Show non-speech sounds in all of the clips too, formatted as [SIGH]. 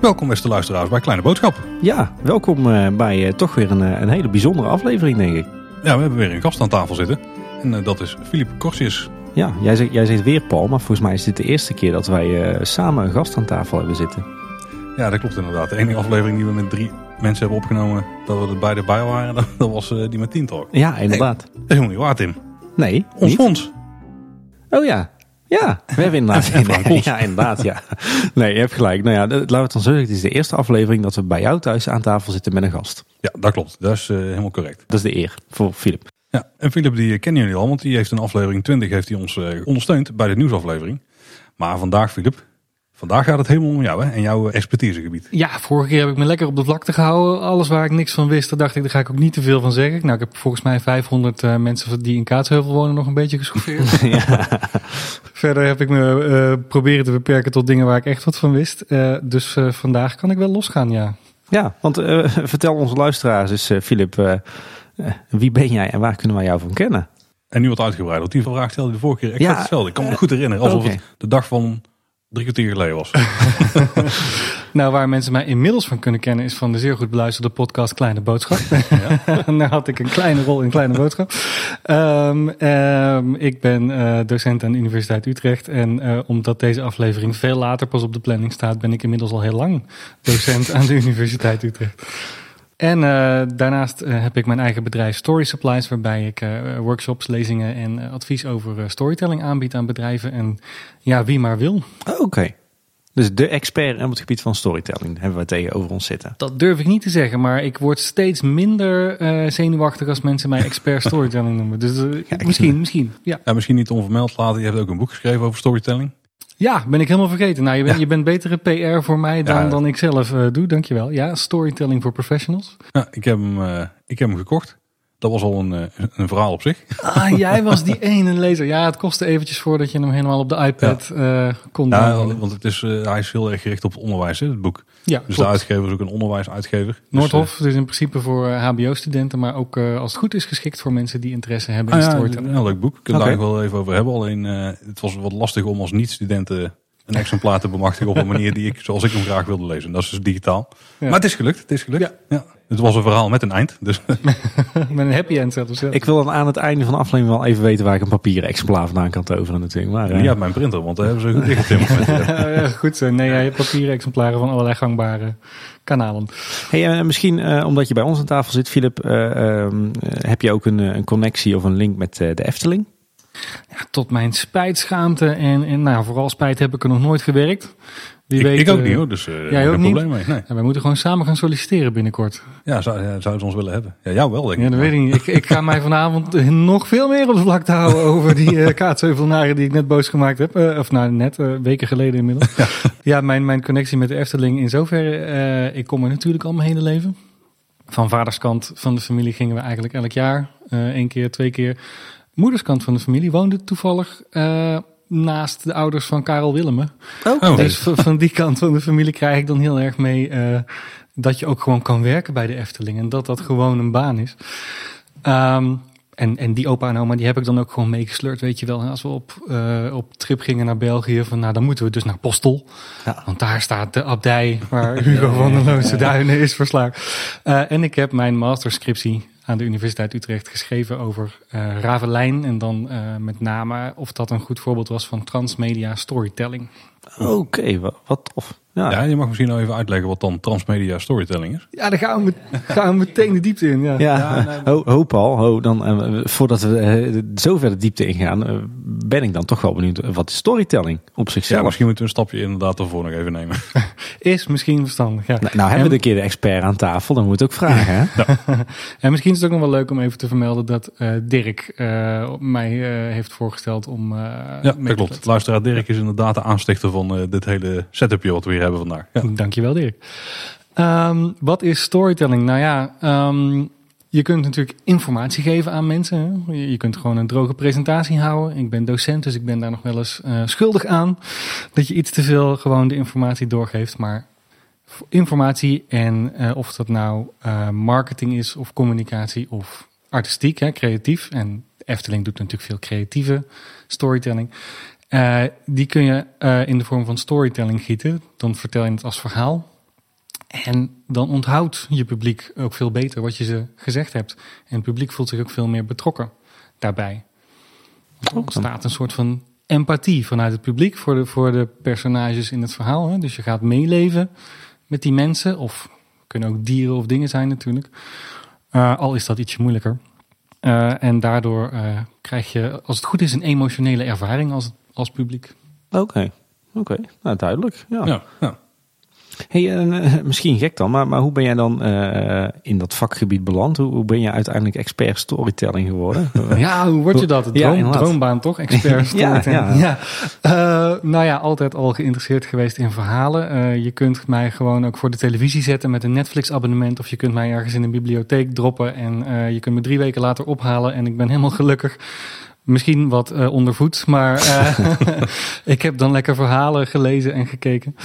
Welkom beste luisteraars bij Kleine Boodschap. Ja, welkom eh, bij eh, toch weer een, eh, een hele bijzondere aflevering, denk ik. Ja, we hebben weer een gast aan tafel zitten. En dat is Filip Corsius. Ja, jij zegt, jij zegt weer Paul, maar volgens mij is dit de eerste keer dat wij samen een gast aan tafel hebben zitten. Ja, dat klopt inderdaad. De enige aflevering die we met drie mensen hebben opgenomen, dat we er beide bij waren, dat, [LAUGHS] dat was die met Team Talk. Dat Ja, inderdaad. is helemaal niet waar, Tim. Nee, Ons fonds. Oh ja. Ja, we hebben inderdaad. Ja, inderdaad, ja. Nee, je hebt gelijk. Nou ja, laten we het dan zeggen. Het is de eerste aflevering dat we bij jou thuis aan tafel zitten met een gast. Ja, dat klopt. Dat is eh, helemaal correct. Dat is de eer voor Filip. Ja, en Filip die kennen jullie al, want die heeft in aflevering 20 heeft hij ons eh, ondersteund bij de nieuwsaflevering. Maar vandaag, Filip, vandaag gaat het helemaal om jou hè, en jouw expertisegebied. Ja, vorige keer heb ik me lekker op de vlakte gehouden. Alles waar ik niks van wist, daar dacht ik, daar ga ik ook niet te veel van zeggen. Nou, ik heb volgens mij 500 eh, mensen die in Kaatsheuvel wonen nog een beetje geschoffeerd. [LAUGHS] [LAUGHS] Verder heb ik me eh, proberen te beperken tot dingen waar ik echt wat van wist. Eh, dus eh, vandaag kan ik wel losgaan, ja. Ja, want eh, [LAUGHS] vertel onze luisteraars eens, eh, Filip, eh, eh, wie ben jij en waar kunnen wij jou van kennen? En nu wat uitgebreid, want die vraag stelde je de vorige keer exact Ja, hetzelfde. Ik kan me goed herinneren, alsof het de dag van drie kwartier geleden was. [LAUGHS] Nou, waar mensen mij inmiddels van kunnen kennen is van de zeer goed beluisterde podcast Kleine Boodschap. [LAUGHS] Daar had ik een kleine rol in Kleine Boodschap. Ehm, ehm, ik ben eh, docent aan de Universiteit Utrecht. En eh, omdat deze aflevering veel later pas op de planning staat, ben ik inmiddels al heel lang docent aan de Universiteit Utrecht. En eh, daarnaast eh, heb ik mijn eigen bedrijf Story Supplies, waarbij ik eh, workshops, lezingen en advies over eh, storytelling aanbied aan bedrijven. En ja, wie maar wil. Oh, Oké. Dus de expert op het gebied van storytelling hebben we tegenover ons zitten. Dat durf ik niet te zeggen, maar ik word steeds minder eh, zenuwachtig als mensen mij expert [LAUGHS] storytelling noemen. Dus misschien, misschien. Ja. Ja, misschien niet onvermeld laten, je hebt ook een boek geschreven over storytelling. Ja, ben ik helemaal vergeten. Nou, je, bent je bent betere PR voor mij dan, Ja. dan ik zelf eh, doe, dankjewel. Ja, storytelling voor professionals. Ja, ik, heb hem, eh, ik heb hem gekocht. Dat was al een, eh, een verhaal op zich. Ah, jij [LAUGHS] was die ene lezer. Ja, het kostte eventjes voordat je hem helemaal op de iPad kon Ja, downloaden. want het is, hij is heel erg gericht op het onderwijs, hè, het boek. Ja, Dus de uitgever is ook een onderwijsuitgever. Dus, Noordhof, dus in principe voor eh, HBO-studenten, maar ook eh, als het goed is geschikt voor mensen die interesse hebben in ah, ja, een heel leuk boek. Ik kan Oké. daar wel even over hebben. Alleen het was wat lastig om als niet-studenten een exemplaar te bemachtigen op een manier die ik, [LAUGHS] zoals ik hem graag wilde lezen. Dat is dus digitaal. Ja. Maar het is gelukt. Het is gelukt. Ja. Het was een verhaal met een eind. Dus [LAUGHS] Met een happy end zelfs. ja. Ik wil dan aan het einde van de aflevering wel even weten waar ik een papieren exemplaar vandaan kan toveren natuurlijk. Maar, eh, uit mijn printer, want daar hebben ze goed dichtgetimmerd. die- [LAUGHS] Ja, goed zo. Nee, jij hebt papieren exemplaren van allerlei gangbare kanalen. Hey, eh, misschien eh, omdat je bij ons aan tafel zit, Filip, eh, ehm, eh, heb je ook een, een connectie of een link met eh, de Efteling? Ja, tot mijn spijt, schaamte en, en nou, vooral spijt heb ik er nog nooit gewerkt. Wie ik, weet, ik ook eh, niet hoor, dus uh, jij geen ook niet? probleem mee. Nee. Ja, wij moeten gewoon samen gaan solliciteren binnenkort. Ja, zou, ja, zou ze ons willen hebben? Ja, jou wel denk ik. Ja, dat weet ik niet. Ik, ik ga mij vanavond eh, nog veel meer op de vlakte houden over die eh kaatsheuvelnaren die ik net boos gemaakt heb. Eh, of nou, net, eh, weken geleden inmiddels. Ja, mijn, mijn connectie met de Efteling in zoverre. eh, ik kom er natuurlijk al mijn hele leven. Van vaderskant van de familie gingen we eigenlijk elk jaar. eh één keer, twee keer. Moederskant van de familie woonde toevallig eh, naast de ouders van Karel Willemen. Oh, Dus van, van die kant van de familie krijg ik dan heel erg mee eh, dat je ook gewoon kan werken bij de Efteling. En dat dat gewoon een baan is. Ehm, en, en die opa en oma, die heb ik dan ook gewoon meegesleurd, weet je wel. Als we op, eh, op trip gingen naar België, van nou, dan moeten we dus naar Postel. Ja. Want daar staat de abdij waar [LAUGHS] Hugo van der Loonse Duinen is verslagen. Eh, en ik heb mijn masterscriptie aan de Universiteit Utrecht geschreven over eh Ravelijn. En dan eh, met name of dat een goed voorbeeld was van transmedia storytelling. Oké, wat, wat tof. Ja. ja, je mag misschien nou even uitleggen wat dan transmedia storytelling is. Ja, daar gaan we, [LAUGHS] gaan we meteen de diepte in. Ja. Ja, ho, ho Paul, ho, dan, eh, voordat we eh, zo ver de diepte ingaan, eh, ben ik dan toch wel benieuwd, wat is storytelling op Ja, zichzelf? misschien moeten we een stapje inderdaad ervoor nog even nemen. [LAUGHS] Is misschien verstandig. Ja. Nou, nou hebben we een keer de expert aan tafel, dan moet ik ook vragen. Hè? [LAUGHS] En misschien is het ook nog wel leuk om even te vermelden dat eh, Dirk eh, mij eh, heeft voorgesteld om. eh, Ja, dat klopt. Luisteraar Dirk is inderdaad de aanstichter van eh, dit hele setupje wat we hier hebben vandaag. Ja. Dankjewel, Dirk. Ehm, wat is storytelling? Nou ja, ehm, je kunt natuurlijk informatie geven aan mensen. hè. Je, kunt gewoon een droge presentatie houden. Ik ben docent, dus ik ben daar nog wel eens eh, schuldig aan. Dat je iets te veel gewoon de informatie doorgeeft. Maar informatie en eh, of dat nou eh, marketing is of communicatie of artistiek, hè, creatief. En Efteling doet natuurlijk veel creatieve storytelling. Uh, die kun je uh, in de vorm van storytelling gieten. Dan vertel je het als verhaal. En dan onthoudt je publiek ook veel beter wat je ze gezegd hebt. En het publiek voelt zich ook veel meer betrokken daarbij. Er ontstaat een soort van empathie vanuit het publiek voor de, voor de personages in het verhaal. Hè? Dus je gaat meeleven met die mensen. Of kunnen ook dieren of dingen zijn natuurlijk. Uh, al is dat ietsje moeilijker. Uh, en daardoor uh, krijg je, als het goed is, een emotionele ervaring als, als publiek. Oké, oké. Okay. Nou, duidelijk. Ja. ja, ja. Hey, uh, [LAUGHS] misschien gek dan, maar, maar hoe ben jij dan uh, in dat vakgebied beland? Hoe, hoe, ben je uiteindelijk expert storytelling geworden? [LAUGHS] ja, hoe word je dat? Droom, ja, droombaan toch? Expert [LAUGHS] storytelling. ja, ja. Uh, nou ja, altijd al geïnteresseerd geweest in verhalen. je kunt mij gewoon ook voor de televisie zetten met een Netflix abonnement. Of je kunt mij ergens in een bibliotheek droppen en je kunt me drie weken later ophalen en ik ben helemaal gelukkig. Misschien wat uh, ondervoed, maar uh, [LAUGHS] [LAUGHS] ik heb dan lekker verhalen gelezen en gekeken.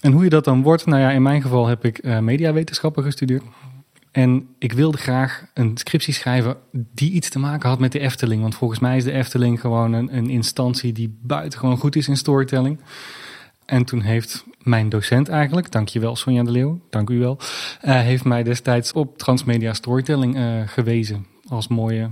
En hoe je dat dan wordt, nou ja, in mijn geval heb ik uh, mediawetenschappen gestudeerd. En ik wilde graag een scriptie schrijven die iets te maken had met de Efteling. Want volgens mij is de Efteling gewoon een, een instantie die buitengewoon goed is in storytelling. En toen heeft mijn docent eigenlijk, dankjewel Sonja de Leeuw, dank u wel, uh, heeft mij destijds op transmedia storytelling uh, gewezen als mooie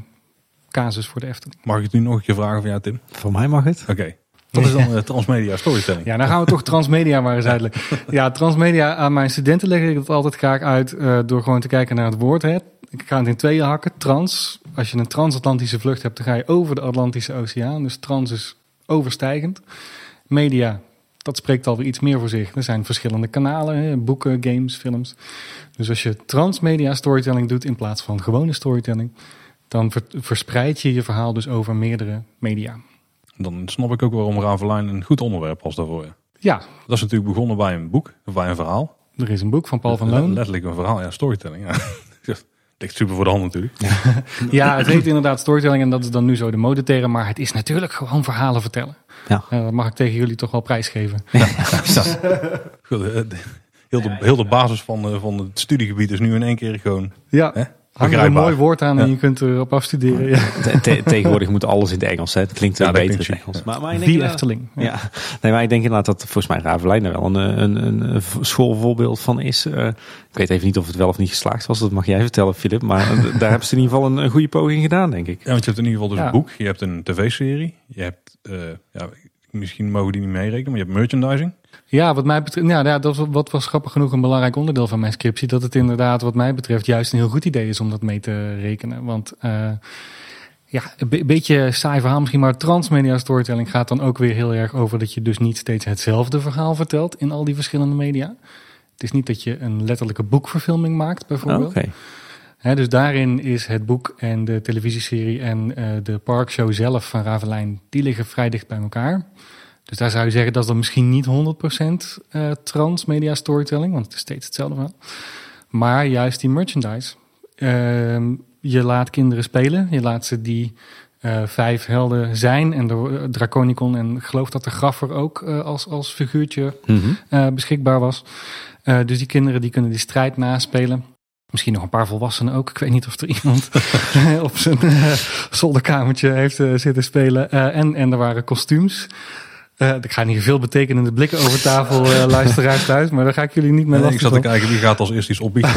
casus voor de Efteling. Mag ik het nu nog een keer vragen van jou, Tim? Voor mij mag het. Oké. [LAUGHS] Okay. Dat is dan uh, transmedia storytelling. Ja, dan gaan we toch transmedia maar eens uitleggen. Ja, transmedia aan mijn studenten leg ik dat altijd graag uit uh, door gewoon te kijken naar het woord. Hè. Ik ga het in tweeën hakken. Trans, als je een transatlantische vlucht hebt, dan ga je over de Atlantische Oceaan. Dus trans is overstijgend. Media, dat spreekt alweer iets meer voor zich. Er zijn verschillende kanalen, hè, boeken, games, films. Dus als je transmedia storytelling doet in plaats van gewone storytelling, dan verspreid je je verhaal dus over meerdere media. Dan snap ik ook waarom Ravelijn een goed onderwerp was daarvoor. Ja. Dat is natuurlijk begonnen bij een boek, of bij een verhaal. Er is een boek van Paul van Loon. Letterlijk een verhaal, ja, storytelling. Ja. [LAUGHS] Ligt super voor de hand natuurlijk. [LAUGHS] Ja. het heet inderdaad storytelling en dat is dan nu zo de modeterm. Maar het is natuurlijk gewoon verhalen vertellen. Ja. Uh, dat mag ik tegen jullie toch wel prijsgeven. Ja. [LAUGHS] Goed, heel, de, heel de basis van, van het studiegebied is nu in één keer gewoon... Ja. Hè? Hang er een mooi woord aan en je kunt erop afstuderen. Ja. Te tegenwoordig moet alles in het Engels. Hè. Het klinkt wel beter in het Engels. Maar, maar Die Efteling. Ja. ja. Nee, maar ik denk inderdaad dat volgens mij Ravelijn er wel een, een, een schoolvoorbeeld van is. Uh, ik weet even niet of het wel of niet geslaagd was. Dat mag jij vertellen, Filip. Maar daar hebben ze in ieder geval een, een, goede poging gedaan, denk ik. Ja, want je hebt in ieder geval dus een boek. Je hebt een tv-serie. Je hebt, uh, ja, misschien mogen die niet meerekenen, maar je hebt merchandising. Ja, wat mij betreft, ja, dat was, wat was grappig genoeg een belangrijk onderdeel van mijn scriptie. Dat het inderdaad, wat mij betreft, juist een heel goed idee is om dat mee te rekenen. Want uh, ja, een beetje saai verhaal misschien, maar transmedia storytelling gaat dan ook weer heel erg over dat je dus niet steeds hetzelfde verhaal vertelt in al die verschillende media. Het is niet dat je een letterlijke boekverfilming maakt, bijvoorbeeld. Okay. He, dus daarin is het boek en de televisieserie en uh, de parkshow zelf van Ravelijn, die liggen vrij dicht bij elkaar. Dus daar zou je zeggen dat is dan misschien niet 100% uh, transmedia storytelling, want het is steeds hetzelfde verhaal. Maar juist die merchandise. Uh, je laat kinderen spelen, je laat ze die uh, vijf helden zijn en de Draconicon en geloof dat de Graffer ook als, als figuurtje mm -hmm. beschikbaar was. dus die kinderen die kunnen die strijd naspelen. Misschien nog een paar volwassenen ook. Ik weet niet of er iemand [LAUGHS] [LAUGHS] op zijn zolderkamertje heeft zitten spelen. en, en er waren kostuums. Uh, ik ga niet veel betekenende blikken over tafel uh, [LAUGHS] luisteraars thuis, maar daar ga ik jullie niet mee nee, Ik zat te kijken wie gaat als eerst iets opbieden.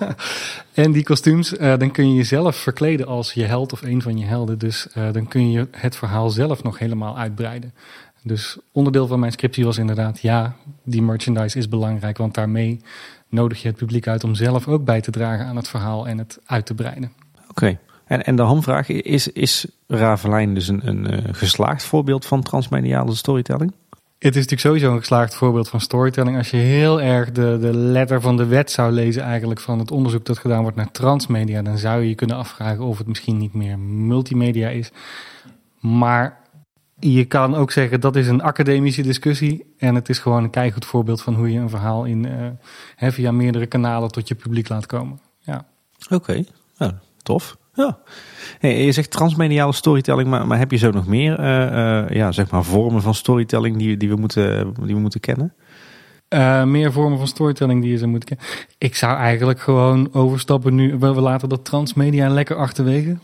[LAUGHS] en die kostuums, uh, dan kun je jezelf verkleden als je held of een van je helden. Dus dan kun je het verhaal zelf nog helemaal uitbreiden. Dus onderdeel van mijn scriptie was inderdaad, ja, die merchandise is belangrijk, want daarmee nodig je het publiek uit om zelf ook bij te dragen aan het verhaal en het uit te breiden. Oké. En, en de hamvraag, is, is Ravelijn dus een, een uh, geslaagd voorbeeld van transmediale storytelling? Het is natuurlijk sowieso een geslaagd voorbeeld van storytelling. Als je heel erg de, de letter van de wet zou lezen, eigenlijk van het onderzoek dat gedaan wordt naar transmedia, dan zou je je kunnen afvragen of het misschien niet meer multimedia is. Maar je kan ook zeggen dat is een academische discussie. En het is gewoon een keihard voorbeeld van hoe je een verhaal in, uh, via meerdere kanalen tot je publiek laat komen. Ja. Oké, okay. nou, tof. Ja. Hey, je zegt transmediale storytelling, maar, maar heb je zo nog meer uh, uh, ja, zeg maar vormen van storytelling die, die, we, moeten, die we moeten kennen? Uh, meer vormen van storytelling die je zou moeten kennen. Ik zou eigenlijk gewoon overstappen nu. We, laten dat transmedia lekker achterwege.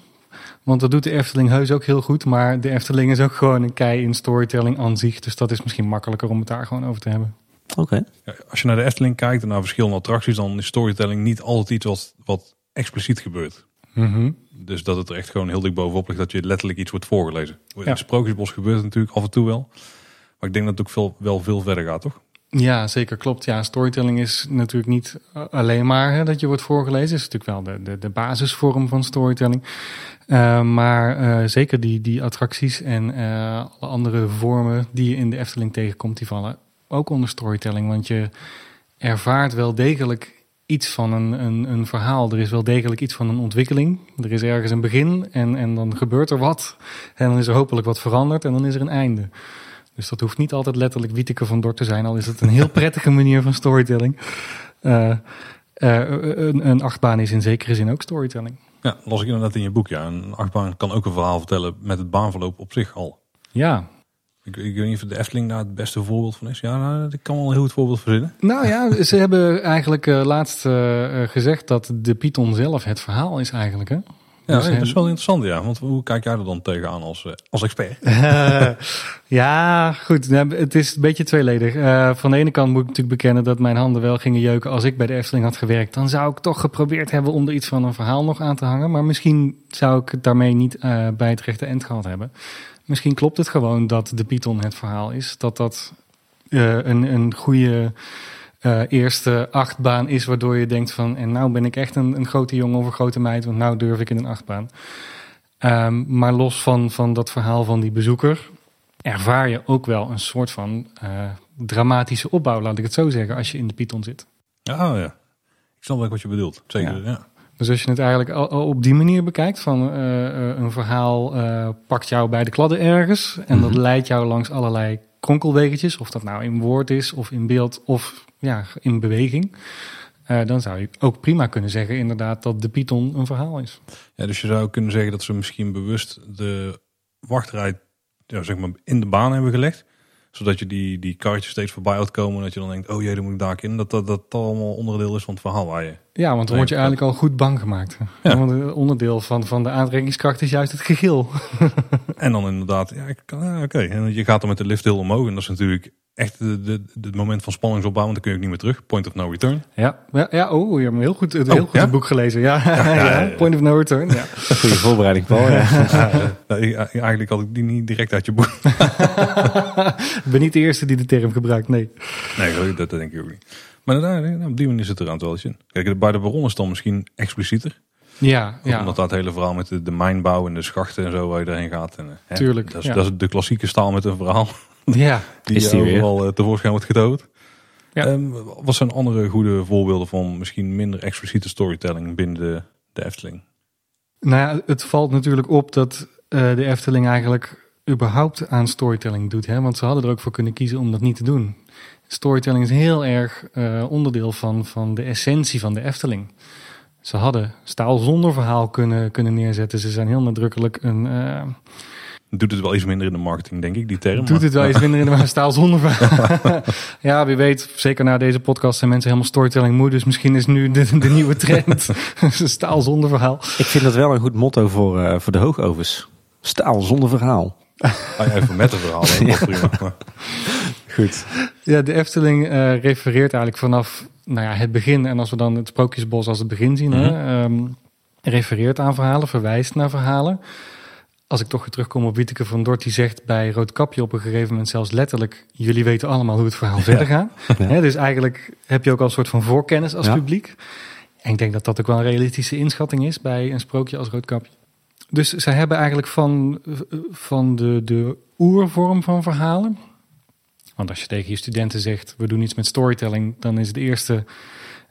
Want dat doet de Efteling heus ook heel goed. Maar de Efteling is ook gewoon een kei in storytelling aan zich. Dus dat is misschien makkelijker om het daar gewoon over te hebben. Oké. Ja, Als je naar de Efteling kijkt en naar verschillende attracties, dan is storytelling niet altijd iets wat, wat expliciet gebeurt. Mhm. Dus dat het er echt gewoon heel dik bovenop ligt dat je letterlijk iets wordt voorgelezen. In het Sprookjesbos gebeurt het natuurlijk af en toe wel. Maar ik denk dat het ook veel, wel veel verder gaat, toch? Ja, zeker klopt. Ja, storytelling is natuurlijk niet uh, alleen maar hè, dat je wordt voorgelezen. is natuurlijk wel de, de, de basisvorm van storytelling. Uh, maar uh, zeker die, die attracties en uh, alle andere vormen die je in de Efteling tegenkomt, die vallen ook onder storytelling. Want je ervaart wel degelijk iets van een, een, een verhaal. Er is wel degelijk iets van een ontwikkeling. Er is ergens een begin en, en dan gebeurt er wat. En dan is er hopelijk wat veranderd en dan is er een einde. Dus dat hoeft niet altijd letterlijk Wieteke van Dort te zijn, al is het een heel [LAUGHS] prettige manier van storytelling. Uh, uh, een, een achtbaan is in zekere zin ook storytelling. Ja, las ik inderdaad in je boek. Ja, een achtbaan kan ook een verhaal vertellen met het baanverloop op zich al. Ja. Ik, ik weet niet of de Efteling daar het beste voorbeeld van is. Ja, nou, ik kan wel een heel goed voorbeeld verzinnen. Nou ja, [LAUGHS] ze hebben eigenlijk uh, laatst gezegd dat de Python zelf het verhaal is eigenlijk. Hè? Ja, dus, dat is wel interessant, ja. Want hoe kijk jij er dan tegenaan als, uh, als expert? Uh, [LAUGHS] ja, goed. Het is een beetje tweeledig. Uh, van de ene kant moet ik natuurlijk bekennen dat mijn handen wel gingen jeuken als ik bij de Efteling had gewerkt. Dan zou ik toch geprobeerd hebben om er iets van een verhaal nog aan te hangen. Maar misschien zou ik het daarmee niet uh, bij het rechte eind gehad hebben. Misschien klopt het gewoon dat de Python het verhaal is. Dat dat een, een goede uh, eerste achtbaan is, waardoor je denkt van, en nou ben ik echt een, een grote jongen of een grote meid, want nou durf ik in een achtbaan. Um, maar los van, van dat verhaal van die bezoeker, ervaar je ook wel een soort van uh, dramatische opbouw, laat ik het zo zeggen, als je in de Python zit. Ja, ja. Ik snap wel wat je bedoelt. Zeker, ja. ja. Dus als je het eigenlijk op die manier bekijkt, van uh, een verhaal pakt jou bij de kladden ergens en mm -hmm. dat leidt jou langs allerlei kronkelwegetjes, of dat nou in woord is, of in beeld, of ja, in beweging. Uh, dan zou je ook prima kunnen zeggen, inderdaad, dat de Python een verhaal is. Ja, dus je zou kunnen zeggen dat ze misschien bewust de wachtrij ja, zeg maar in de baan hebben gelegd. Zodat je die, die karretjes steeds voorbij hoort komen. En dat je dan denkt, oh jee, dan moet ik daar in. Dat dat, dat allemaal onderdeel is van het verhaal waar je... Ja, want dan word je eigenlijk al goed bang gemaakt. Ja. Want het onderdeel van, van de aantrekkingskracht is juist het gegil. [LAUGHS] en dan inderdaad, ja, ja oké. Okay. En je gaat dan met de lift heel omhoog. En dat is natuurlijk echt het moment van spanningsopbouw. Want dan kun je ook niet meer terug. Point of no return. Ja, ja, ja oh, je hebt heel goed, heel oh, goed ja? het boek gelezen. [LAUGHS] Ja, ja, ja, point of no return. Ja. [LAUGHS] Goede voorbereiding, Paul. Ja. [LAUGHS] nou, eigenlijk had ik die niet direct uit je boek. ik ben niet de eerste die de term gebruikt, nee. Nee, dat, dat denk ik ook niet. Maar nou, op die manier zit er aan het wel in. Kijk, bij de Baron is dan misschien explicieter. Ja, ja. Omdat dat hele verhaal met de, de mijnbouw en de schachten en zo waar je erheen gaat. En, hè, Tuurlijk. Dat is, ja. dat is de klassieke staal met een verhaal. Ja, die is die overal weer. tevoorschijn wordt getoond. Ja. Um, wat zijn andere goede voorbeelden van misschien minder expliciete storytelling binnen de, de Efteling? Nou ja, het valt natuurlijk op dat uh, de Efteling eigenlijk überhaupt aan storytelling doet. Hè? Want ze hadden er ook voor kunnen kiezen om dat niet te doen. Storytelling is heel erg uh, onderdeel van, van de essentie van de Efteling. Ze hadden staal zonder verhaal kunnen, kunnen neerzetten. Ze zijn heel nadrukkelijk een... Uh, Doet het wel iets minder in de marketing, denk ik, die term. Doet maar. het wel iets minder in de staal zonder [LAUGHS] verhaal. [LAUGHS] ja, wie weet, zeker na deze podcast zijn mensen helemaal storytelling moe. Dus misschien is nu de, de nieuwe trend [LAUGHS] staal zonder verhaal. Ik vind dat wel een goed motto voor, uh, voor de hoogovens. Staal zonder verhaal. Ah, ja, even met een verhaal, ja. prima. Goed. Ja, de Efteling uh, refereert eigenlijk vanaf nou ja, het begin. En als we dan het Sprookjesbos als het begin zien, hè, um, refereert aan verhalen, verwijst naar verhalen. Als ik toch terugkom op Wieteke van Dort, die zegt bij Roodkapje op een gegeven moment zelfs letterlijk: Jullie weten allemaal hoe het verhaal ja. verder gaat. [LAUGHS] Ja. He, dus eigenlijk heb je ook al een soort van voorkennis als ja. publiek. En ik denk dat dat ook wel een realistische inschatting is bij een sprookje als Roodkapje. Dus zij hebben eigenlijk van, van de, de oervorm van verhalen. Want als je tegen je studenten zegt: We doen iets met storytelling, dan is het eerste.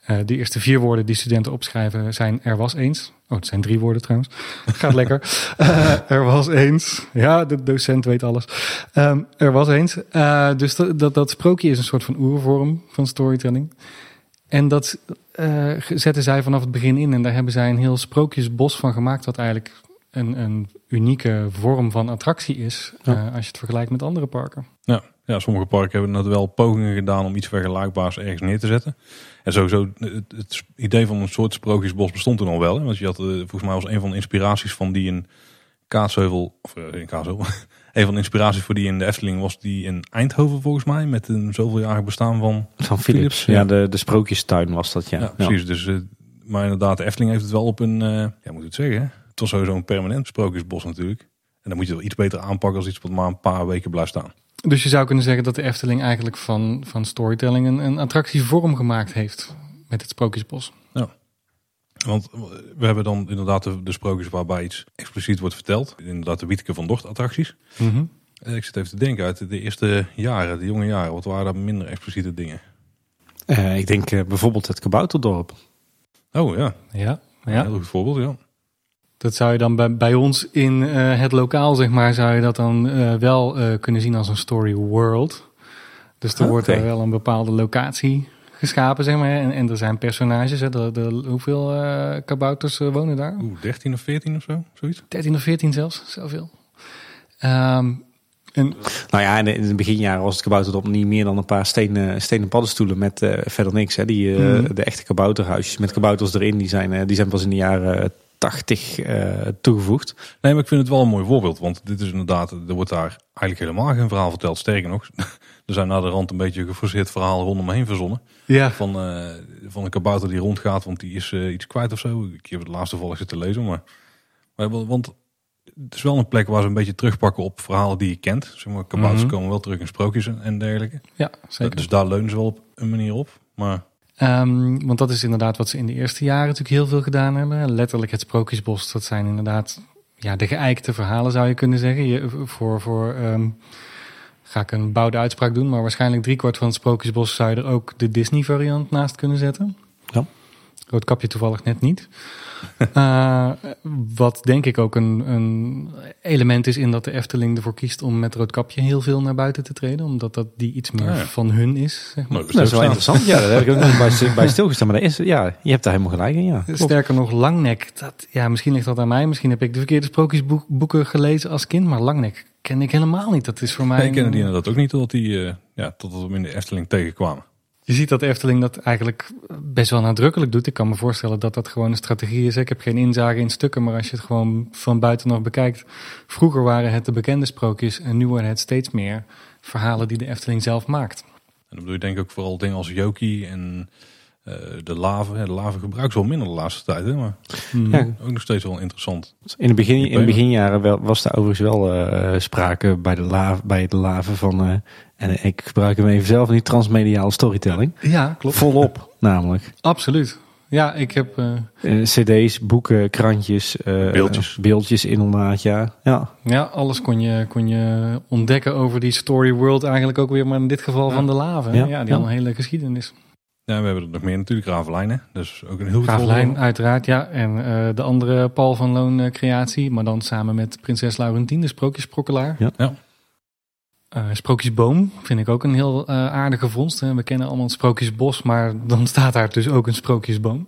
Uh, de eerste vier woorden die studenten opschrijven zijn er was eens. Oh, het zijn drie woorden trouwens. Gaat lekker. Uh, [LAUGHS] er was eens. Ja, de docent weet alles. Um, er was eens. Uh, dus dat, dat, dat, sprookje is een soort van oervorm van storytelling. En dat uh, zetten zij vanaf het begin in. En daar hebben zij een heel sprookjesbos van gemaakt. Wat eigenlijk een, een unieke vorm van attractie is. Ja. als je het vergelijkt met andere parken. Ja. Ja, sommige parken hebben net wel pogingen gedaan om iets vergelijkbaars ergens neer te zetten. En sowieso, het, het idee van een soort sprookjesbos bestond toen al wel. Hè? Want je had, eh, volgens mij was een van de inspiraties van die in Kaatsheuvel, of eh, in Kaatsheuvel, [LAUGHS] een van de inspiraties voor die in de Efteling was die in Eindhoven volgens mij. Met een zoveeljarig bestaan van Van Philips, Philips. ja. De, de sprookjestuin was dat, ja. Ja, precies. Dus, eh, maar inderdaad, de Efteling heeft het wel op een, eh ja, moet het zeggen, hè? het was sowieso een permanent sprookjesbos natuurlijk. En dan moet je het wel iets beter aanpakken als iets wat maar een paar weken blijft staan. Dus je zou kunnen zeggen dat de Efteling eigenlijk van, van storytelling een, een attractievorm gemaakt heeft met het Sprookjesbos. Want we hebben dan inderdaad de, de sprookjes waarbij iets expliciet wordt verteld. Inderdaad de Wietke van Dort attracties. Eh, Ik zit even te denken uit de eerste jaren, de jonge jaren. Wat waren daar minder expliciete dingen? Eh, ik denk eh, bijvoorbeeld het Kabouterdorp. Oh ja, Ja, een ja. heel goed voorbeeld. Ja. Dat zou je dan bij, bij ons in eh, het lokaal, zeg maar, zou je dat dan eh, wel eh, kunnen zien als een story world. Dus er wordt er wel een bepaalde locatie geschapen, zeg maar. En, en er zijn personages. Hè, de, de, hoeveel eh, kabouters wonen daar? Oeh, 13 of 14 of zo, zoiets. 13 of 14 zelfs, zoveel. Ehm en Nou ja, in de beginjaren was het Kabouterdorp niet meer dan een paar stenen, stenen paddenstoelen met eh, verder niks. Hè. Die, eh, Mhm. De echte kabouterhuisjes met kabouters erin, die zijn, eh, die zijn pas in de jaren 80 eh, toegevoegd. Nee, maar ik vind het wel een mooi voorbeeld. Want dit is inderdaad, er wordt daar eigenlijk helemaal geen verhaal verteld. Sterker nog, [LAUGHS] er zijn naar de rand een beetje een geforceerd verhaal rondom me heen verzonnen. ja, Van, eh, van een kabouter die rondgaat, want die is eh, iets kwijt of zo. Ik heb het laatste volgens zitten lezen. Maar, maar, wel- want het is wel een plek waar ze een beetje terugpakken op verhalen die je kent. Zeg maar, kabouters Mhm. komen wel terug in sprookjes en- en dergelijke. ja, zeker. Dus daar leunen ze wel op een manier op. Maar Ehm, want dat is inderdaad wat ze in de eerste jaren natuurlijk heel veel gedaan hebben. Letterlijk het Sprookjesbos, dat zijn inderdaad ja, de geëikte verhalen zou je kunnen zeggen. Je, voor, voor ehm, ga ik een bouwde uitspraak doen, maar waarschijnlijk driekwart van het Sprookjesbos zou je er ook de Disney variant naast kunnen zetten. Ja. Roodkapje toevallig net niet. [LAUGHS] Eh, wat denk ik ook een, een element is in dat de Efteling ervoor kiest om met Roodkapje heel veel naar buiten te treden. Omdat dat die iets meer Ah, ja. van hun is. Zeg maar. nooit Dat is wel bestaan. interessant. Ja, daar heb ik ook nog bij, stil- bij stilgestaan. Maar dat is, ja, je hebt daar helemaal gelijk in. Ja. Sterker nog, Langnek. Dat, ja, misschien ligt dat aan mij. Misschien heb ik de verkeerde sprookjesboeken gelezen als kind. Maar Langnek ken ik helemaal niet. Dat is voor mij... Nee, ik kende die inderdaad ook niet totdat die, eh, ja, totdat we hem in de Efteling tegenkwamen. Je ziet dat de Efteling dat eigenlijk best wel nadrukkelijk doet. Ik kan me voorstellen dat dat gewoon een strategie is. Ik heb geen inzage in stukken, maar als je het gewoon van buiten nog bekijkt. Vroeger waren het de bekende sprookjes en nu worden het steeds meer verhalen die de Efteling zelf maakt. En dan bedoel je denk ik ook vooral dingen als Yoki en eh, de lave. Ja, de lave gebruikt ze wel minder de laatste tijd, hè, maar Ja, ook nog steeds wel interessant. in, de begin, in de beginjaren wel, was daar overigens wel eh, sprake bij de, lave, bij de laven van... eh, en ik gebruik hem even zelf, die transmediale storytelling. Ja, klopt. Volop, [LAUGHS] namelijk. Absoluut. Ja, ik heb... eh, Eh, cd's, boeken, krantjes. eh, Beeldjes. Beeldjes inderdaad, ja. ja. Ja, alles kon je, kon je ontdekken over die story world eigenlijk ook weer, maar in dit geval Ja. van de lava. Ja. Ja, die Ja. had een hele geschiedenis. Ja, we hebben er nog meer natuurlijk, Ravelijn, hè. Dus ook een heel voorbeeld. uiteraard, ja. En eh, de andere Paul van Loon creatie, maar dan samen met prinses Laurentien, de sprookjesprokkelaar. Ja. Ja. Eh, Sprookjesboom vind ik ook een heel eh, aardige vondst. Hè. We kennen allemaal het Sprookjesbos, maar dan staat daar dus ook een Sprookjesboom.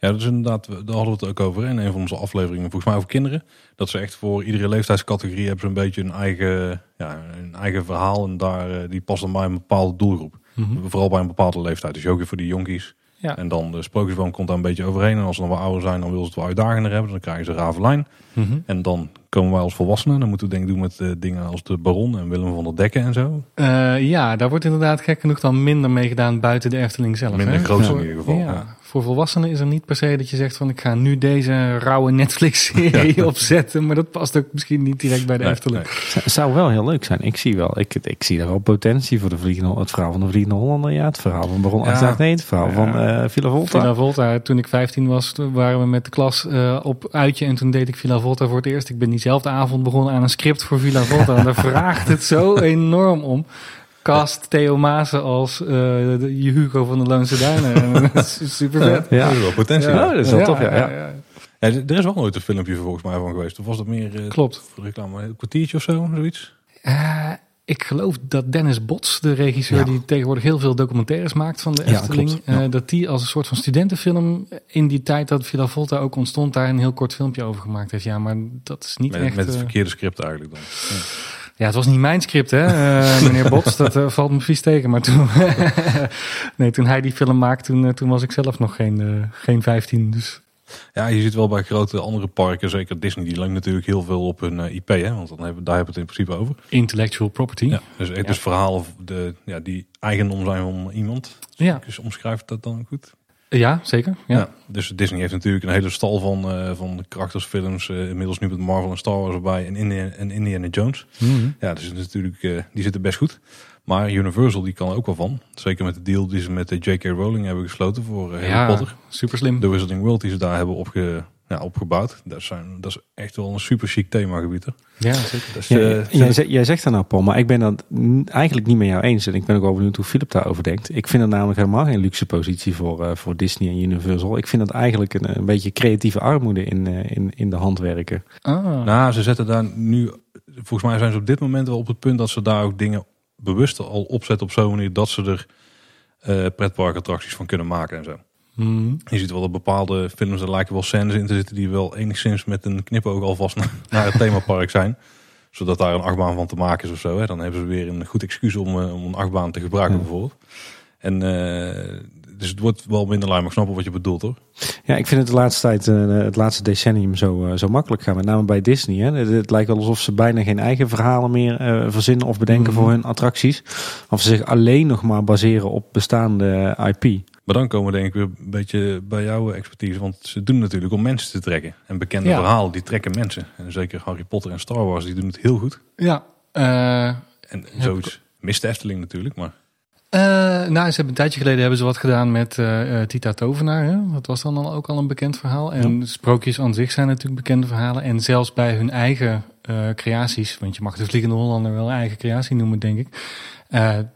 Ja, dat is inderdaad, daar hadden we het ook over in een van onze afleveringen, volgens mij over kinderen. Dat ze echt voor iedere leeftijdscategorie hebben ze een beetje een eigen, ja, een eigen verhaal. En daar, eh, die past dan bij een bepaalde doelgroep. Mhm. Vooral bij een bepaalde leeftijd. Dus ook voor die jonkies. Ja. En dan de sprookjesboom komt daar een beetje overheen. En als ze dan wat ouder zijn, dan willen ze het wel uitdagender hebben. Dan krijgen ze Ravelijn. Mhm. En dan komen wij als volwassenen. Dan moeten we denk ik doen met eh, dingen als de Baron en Willem van der Dekken en zo. Eh, ja, daar wordt inderdaad gek genoeg dan minder mee gedaan buiten de Efteling zelf. Minder hè? groot in ieder geval. Ja, Ja. Voor volwassenen is er niet per se dat je zegt van ik ga nu deze rauwe Netflix-serie [LAUGHS] [LAUGHS] opzetten. Maar dat past ook misschien niet direct bij de Nee, Efteling. nee. Het zou wel heel leuk zijn. Ik zie wel, ik, ik zie daar wel potentie voor de vliegende, het verhaal van de Vliegende Hollander. Ja, het verhaal van Baron Ja. 888, het verhaal Ja. van eh Villa Volta. Villa Volta, toen ik 15 was, waren we met de klas eh, op uitje. En toen deed ik Villa Volta voor het eerst. Ik ben diezelfde avond begonnen aan een script voor Villa Volta. En daar [LAUGHS] vraagt het zo enorm om. Cast Theo Maassen als eh, de Hugo van de Loonse Duinen. [LAUGHS] Super vet. Ja. Dat is wel potentie. Ja, dat is wel tof, ja, ja. Ja, er is wel nooit een filmpje volgens mij van geweest. Of was dat meer eh, Klopt. reclame? Een kwartiertje of zo, zoiets? Eh, ik geloof dat Dennis Bots, de regisseur Ja. die tegenwoordig heel veel documentaires maakt van de Efteling, ja. eh, dat die als een soort van studentenfilm in die tijd dat Villa Volta ook ontstond, daar een heel kort filmpje over gemaakt heeft. Ja, maar dat is niet Met, echt. met het eh, verkeerde script eigenlijk dan. Ja. Ja, het was niet mijn script, hè, uh, [LAUGHS] meneer Bots. dat uh, valt me vies tegen. Maar toen, [LAUGHS] nee, toen hij die film maakte, toen, uh, toen was ik zelf nog geen, geen 15. Dus. Ja, je ziet wel bij grote andere parken, zeker Disney, die leunt natuurlijk heel veel op hun IP, hè, want dan hebben, daar hebben we het in principe over. Intellectual property. Ja, dus het ja. is verhaal de, ja, die eigendom zijn van iemand. Ja. Dus omschrijft dat dan goed? Ja, zeker. Ja. ja. dus Disney heeft natuurlijk een hele stal van, uh, van karaktersfilms. Uh, inmiddels nu met Marvel en Star Wars erbij en Indiana, en Indiana Jones. Mm -hmm. Ja, dus natuurlijk, uh, die zitten best goed. Maar Universal die kan er ook wel van. Zeker met de deal die ze met J.K. Rowling hebben gesloten voor Harry ja, Potter. super slim. De Wizarding World die ze daar hebben opge, ja, opgebouwd. Dat, zijn, dat is echt wel een super chic themagebied. Hè? Ja, zeker. Dus, Ja, uh, jij, zegt, jij zegt dat nou, Paul, maar ik ben dat eigenlijk niet met jou eens. En ik ben ook wel benieuwd hoe Philip daarover denkt. Ik vind het namelijk helemaal geen luxe positie voor, uh, voor Disney en Universal. Ik vind dat eigenlijk een, een beetje creatieve armoede in, uh, in, in de handwerken. Ah. Nou, ze zetten daar nu... Volgens mij zijn ze op dit moment wel op het punt dat ze daar ook dingen bewust al opzetten op zo'n manier dat ze er uh, pretparkattracties van kunnen maken en zo. Mm. Je ziet wel dat bepaalde films, er lijken wel scènes in te zitten die wel enigszins met een knipoog alvast naar, [LAUGHS] naar het themapark zijn. Zodat daar een achtbaan van te maken is of zo. Hè. Dan hebben ze weer een goed excuus om, uh, om een achtbaan te gebruiken Ja. bijvoorbeeld. En uh, dus het wordt wel minder lui, maar ik snap wat je bedoelt hoor. Ja, ik vind het de laatste tijd, uh, het laatste decennium zo, uh, zo makkelijk gaan. Met name bij Disney. Hè. Het, het, lijkt wel alsof ze bijna geen eigen verhalen meer uh, verzinnen of bedenken Mhm. voor hun attracties. Of ze zich alleen nog maar baseren op bestaande IP. Maar dan komen we denk ik weer een beetje bij jouw expertise. Want ze doen het natuurlijk om mensen te trekken. En bekende Ja. verhalen, die trekken mensen. En zeker Harry Potter en Star Wars, die doen het heel goed. Ja. eh, En zoiets mist de Efteling natuurlijk, maar... Eh, nou, ze hebben een tijdje geleden hebben ze wat gedaan met eh, eh, Tita Tovenaar. Hè? Dat was dan al, ook al een bekend verhaal. En sprookjes aan zich zijn natuurlijk bekende verhalen. En zelfs bij hun eigen creaties, want je mag de Vliegende Hollander wel eigen creatie noemen, denk ik.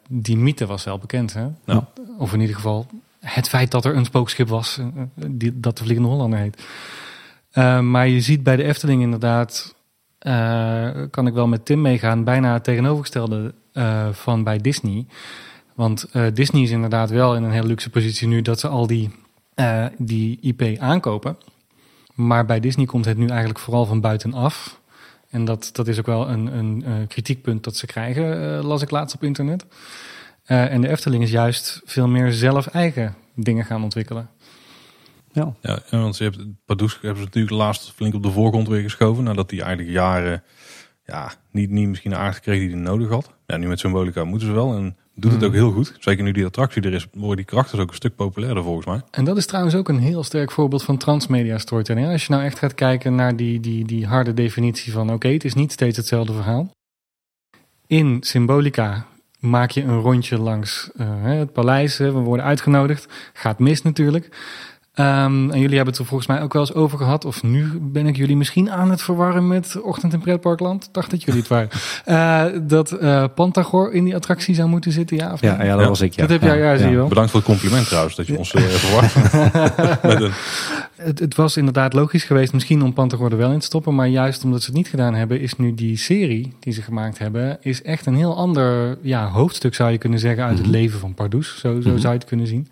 Die mythe was wel bekend. Hè? Ja. Of in ieder geval het feit dat er een spookschip was die, dat de Vliegende Hollander heet. Maar je ziet bij de Efteling inderdaad, kan ik wel met Tim meegaan, bijna het tegenovergestelde van bij Disney. Want uh, Disney is inderdaad wel in een hele luxe positie nu dat ze al die, uh, die IP aankopen. Maar bij Disney komt het nu eigenlijk vooral van buitenaf. En dat, dat is ook wel een, een uh, kritiekpunt dat ze krijgen, las ik laatst op internet. Eh, en de Efteling is juist veel meer zelf eigen dingen gaan ontwikkelen. Ja, ja want ze hebben, Pardoes hebben ze natuurlijk laatst flink op de voorgrond weer geschoven. Nadat hij eigenlijk jaren ja, niet, niet misschien de aard gekregen die hij nodig had. Ja, nu met Symbolica moeten ze wel. En doet het ook heel goed. Zeker nu die attractie er is, worden die karakters ook een stuk populairder volgens mij. En dat is trouwens ook een heel sterk voorbeeld van transmedia storytelling. Als je nou echt gaat kijken naar die, die, die harde definitie van oké, okay, het is niet steeds hetzelfde verhaal. In Symbolica maak je een rondje langs uh, het paleis. We worden uitgenodigd. Gaat mis natuurlijk. Um, en jullie hebben het er volgens mij ook wel eens over gehad. Of nu ben ik jullie misschien aan het verwarren met Ochtend in Pretparkland. Dacht dat jullie het waren. Uh, [LAUGHS] dat uh, Pantagor in die attractie zou moeten zitten, ja of ja, ja, dat ja. was ik. Ja. Dat heb jij, ja, ja, zie je wel. Bedankt voor het compliment trouwens, dat je ons uh, verwacht. [LAUGHS] met een... het, het was inderdaad logisch geweest misschien om Pantagor er wel in te stoppen. Maar juist omdat ze het niet gedaan hebben, is nu die serie die ze gemaakt hebben... is echt een heel ander ja, hoofdstuk zou je kunnen zeggen uit mm -hmm. het leven van Pardoes. Zo, zo mm -hmm. zou je het kunnen zien.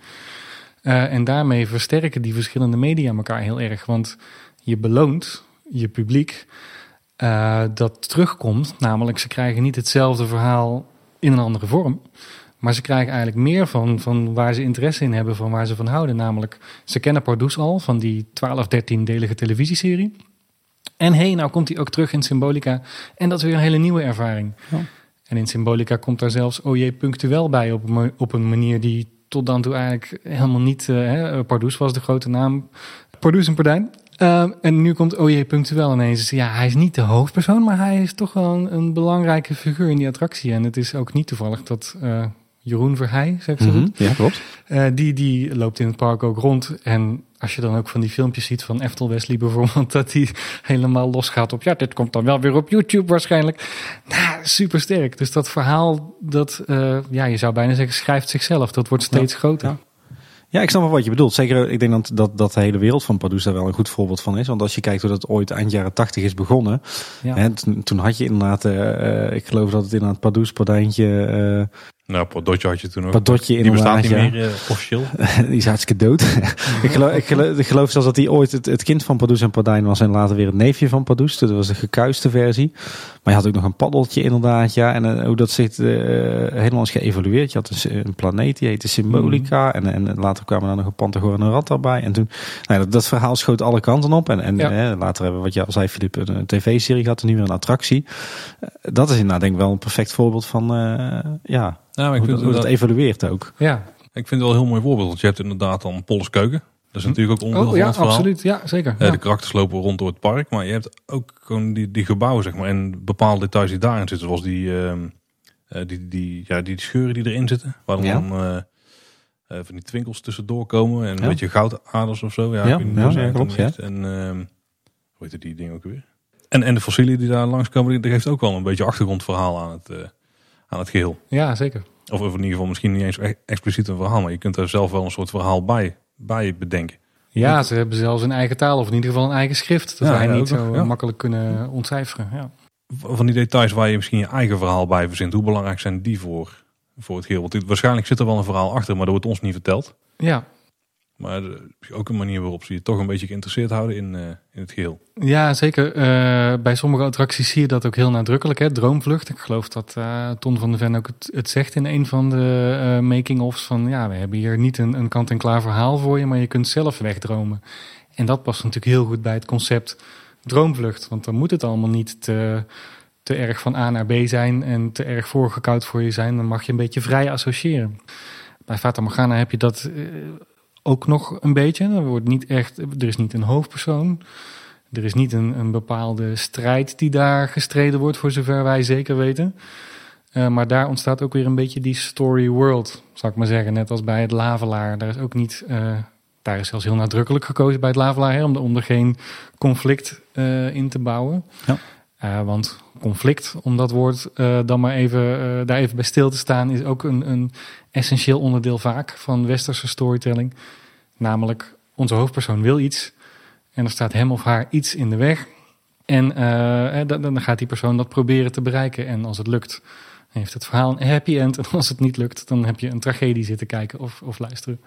Uh, en daarmee versterken die verschillende media elkaar heel erg. Want je beloont je publiek uh, dat terugkomt. Namelijk, ze krijgen niet hetzelfde verhaal in een andere vorm. Maar ze krijgen eigenlijk meer van, van waar ze interesse in hebben, van waar ze van houden. Namelijk, ze kennen Pardoes al van die 12, 13-delige televisieserie. En hé, hey, nou komt hij ook terug in Symbolica. En dat is weer een hele nieuwe ervaring. Ja. En in Symbolica komt daar zelfs OJ punctueel bij op op een manier die tot dan toe eigenlijk helemaal niet. Uh, hè, Pardoes was de grote naam. Pardoes en Pardijn. Uh, en nu komt OJ punctueel ineens. Ja, hij is niet de hoofdpersoon, maar hij is toch wel een, belangrijke figuur in die attractie. En het is ook niet toevallig dat Jeroen Verheij, zeg ik zo mm goed? ja, klopt. Uh, die, die loopt in het park ook rond. En als je dan ook van die filmpjes ziet van Eftel Wesley bijvoorbeeld, [LAUGHS] dat hij helemaal losgaat op, ja, dit komt dan wel weer op YouTube waarschijnlijk. Nou, super sterk. Dus dat verhaal, dat, uh, ja, je zou bijna zeggen, schrijft zichzelf. Dat wordt steeds ja, groter. Ja. Ja, ik snap wel wat je bedoelt. Zeker, ik denk dat, dat, dat de hele wereld van Pardoes daar wel een goed voorbeeld van is. Want als je kijkt hoe dat ooit eind jaren tachtig is begonnen. Ja. Hè, toen had je inderdaad, uh, ik geloof dat het inderdaad Pardoes, Pardijntje, uh, Nou, Podotje had je toen ook. Padotje Die bestaat niet ja. meer eh, officieel. [LAUGHS] Die is hartstikke dood. [LAUGHS] ik, geloof, ik, geloof, ik geloof zelfs dat hij ooit het, het kind van Pardoes en Pardijn was en later weer het neefje van Pardoes. Dat was een gekuiste versie. Maar je had ook nog een paddeltje inderdaad, ja. En eh, hoe dat zich eh, helemaal is geëvolueerd. Je had dus een planeet, die heette Symbolica. En, en later kwamen er nog een Pantagoor en een rat erbij. En toen, nou, dat, dat verhaal schoot alle kanten op. En, en Ja. later hebben we, wat je al zei, Filip, een, een tv-serie gehad en nu weer een attractie. Dat is inderdaad denk ik wel een perfect voorbeeld van, ja, Ja, maar ik hoe, vind, dat- hoe dat dat, evolueert ook. Ja, ik vind het wel een heel mooi voorbeeld. Want je hebt inderdaad dan Polles Keuken. Dat is natuurlijk ook onderdeel oh, ja van het verhaal. absoluut. Ja, zeker. Eh, Ja. De karakters lopen rond door het park. Maar je hebt ook gewoon die, die gebouwen, zeg maar. En bepaalde details die daarin zitten. Zoals die, ehm, eh, die, die, ja, die scheuren die erin zitten. Waar dan, Ja. eh, eh, van die twinkels tussendoor komen. En een Ja. beetje goudaders of zo. Ja, Ja, ja, ja, klopt, heet. En ehm, hoe heet die dingen ook weer? En, en de fossielen die daar langskomen, dat geeft ook wel een beetje achtergrondverhaal aan het, eh, aan het geheel. ja, zeker. Of in ieder geval misschien niet eens e- expliciet een verhaal. Maar je kunt er zelf wel een soort verhaal bij, bij bedenken. Ja, ze hebben zelfs een eigen taal of in ieder geval een eigen schrift. Dat Ja, wij ja, niet zo ja. makkelijk kunnen ontcijferen. Ja. van die details waar je misschien je eigen verhaal bij verzint. Hoe belangrijk zijn die voor, voor het geheel? Want dit, waarschijnlijk zit er wel een verhaal achter, maar dat wordt ons niet verteld. ja, Maar ook een manier waarop ze je toch een beetje geïnteresseerd houden in, eh, in het geheel. Ja, zeker. Eh, bij sommige attracties zie je dat ook heel nadrukkelijk. Hè? Droomvlucht. Ik geloof dat eh, Ton van de Ven ook het, het zegt in een van de making-ofs. Van ja, we hebben hier niet een, een kant-en-klaar verhaal voor je, maar je kunt zelf wegdromen. En dat past natuurlijk heel goed bij het concept droomvlucht. Want dan moet het allemaal niet te, te erg van A naar B zijn en te erg voorgekoud voor je zijn. Dan mag je een beetje vrij associëren. Bij Fata Morgana heb je dat ook nog een beetje. Er, wordt niet echt, er is niet een hoofdpersoon. Er is niet een, een bepaalde strijd die daar gestreden wordt, voor zover wij zeker weten. Eh, maar daar ontstaat ook weer een beetje die story world, zou ik maar zeggen. Net als bij het Lavelaar. Daar is ook niet, eh, daar is zelfs heel nadrukkelijk gekozen bij het Lavelaar, hè, om, er- om er geen conflict eh, in te bouwen. Ja. Want conflict, om dat woord eh, dan maar even, eh, daar even bij stil te staan, is ook een, een essentieel onderdeel vaak van westerse storytelling. Namelijk, onze hoofdpersoon wil iets en er staat hem of haar iets in de weg. En eh, dan, dan gaat die persoon dat proberen te bereiken. En als het lukt, heeft het verhaal een happy end. [LAUGHS] En als het niet lukt, dan heb je een tragedie zitten kijken of, of luisteren.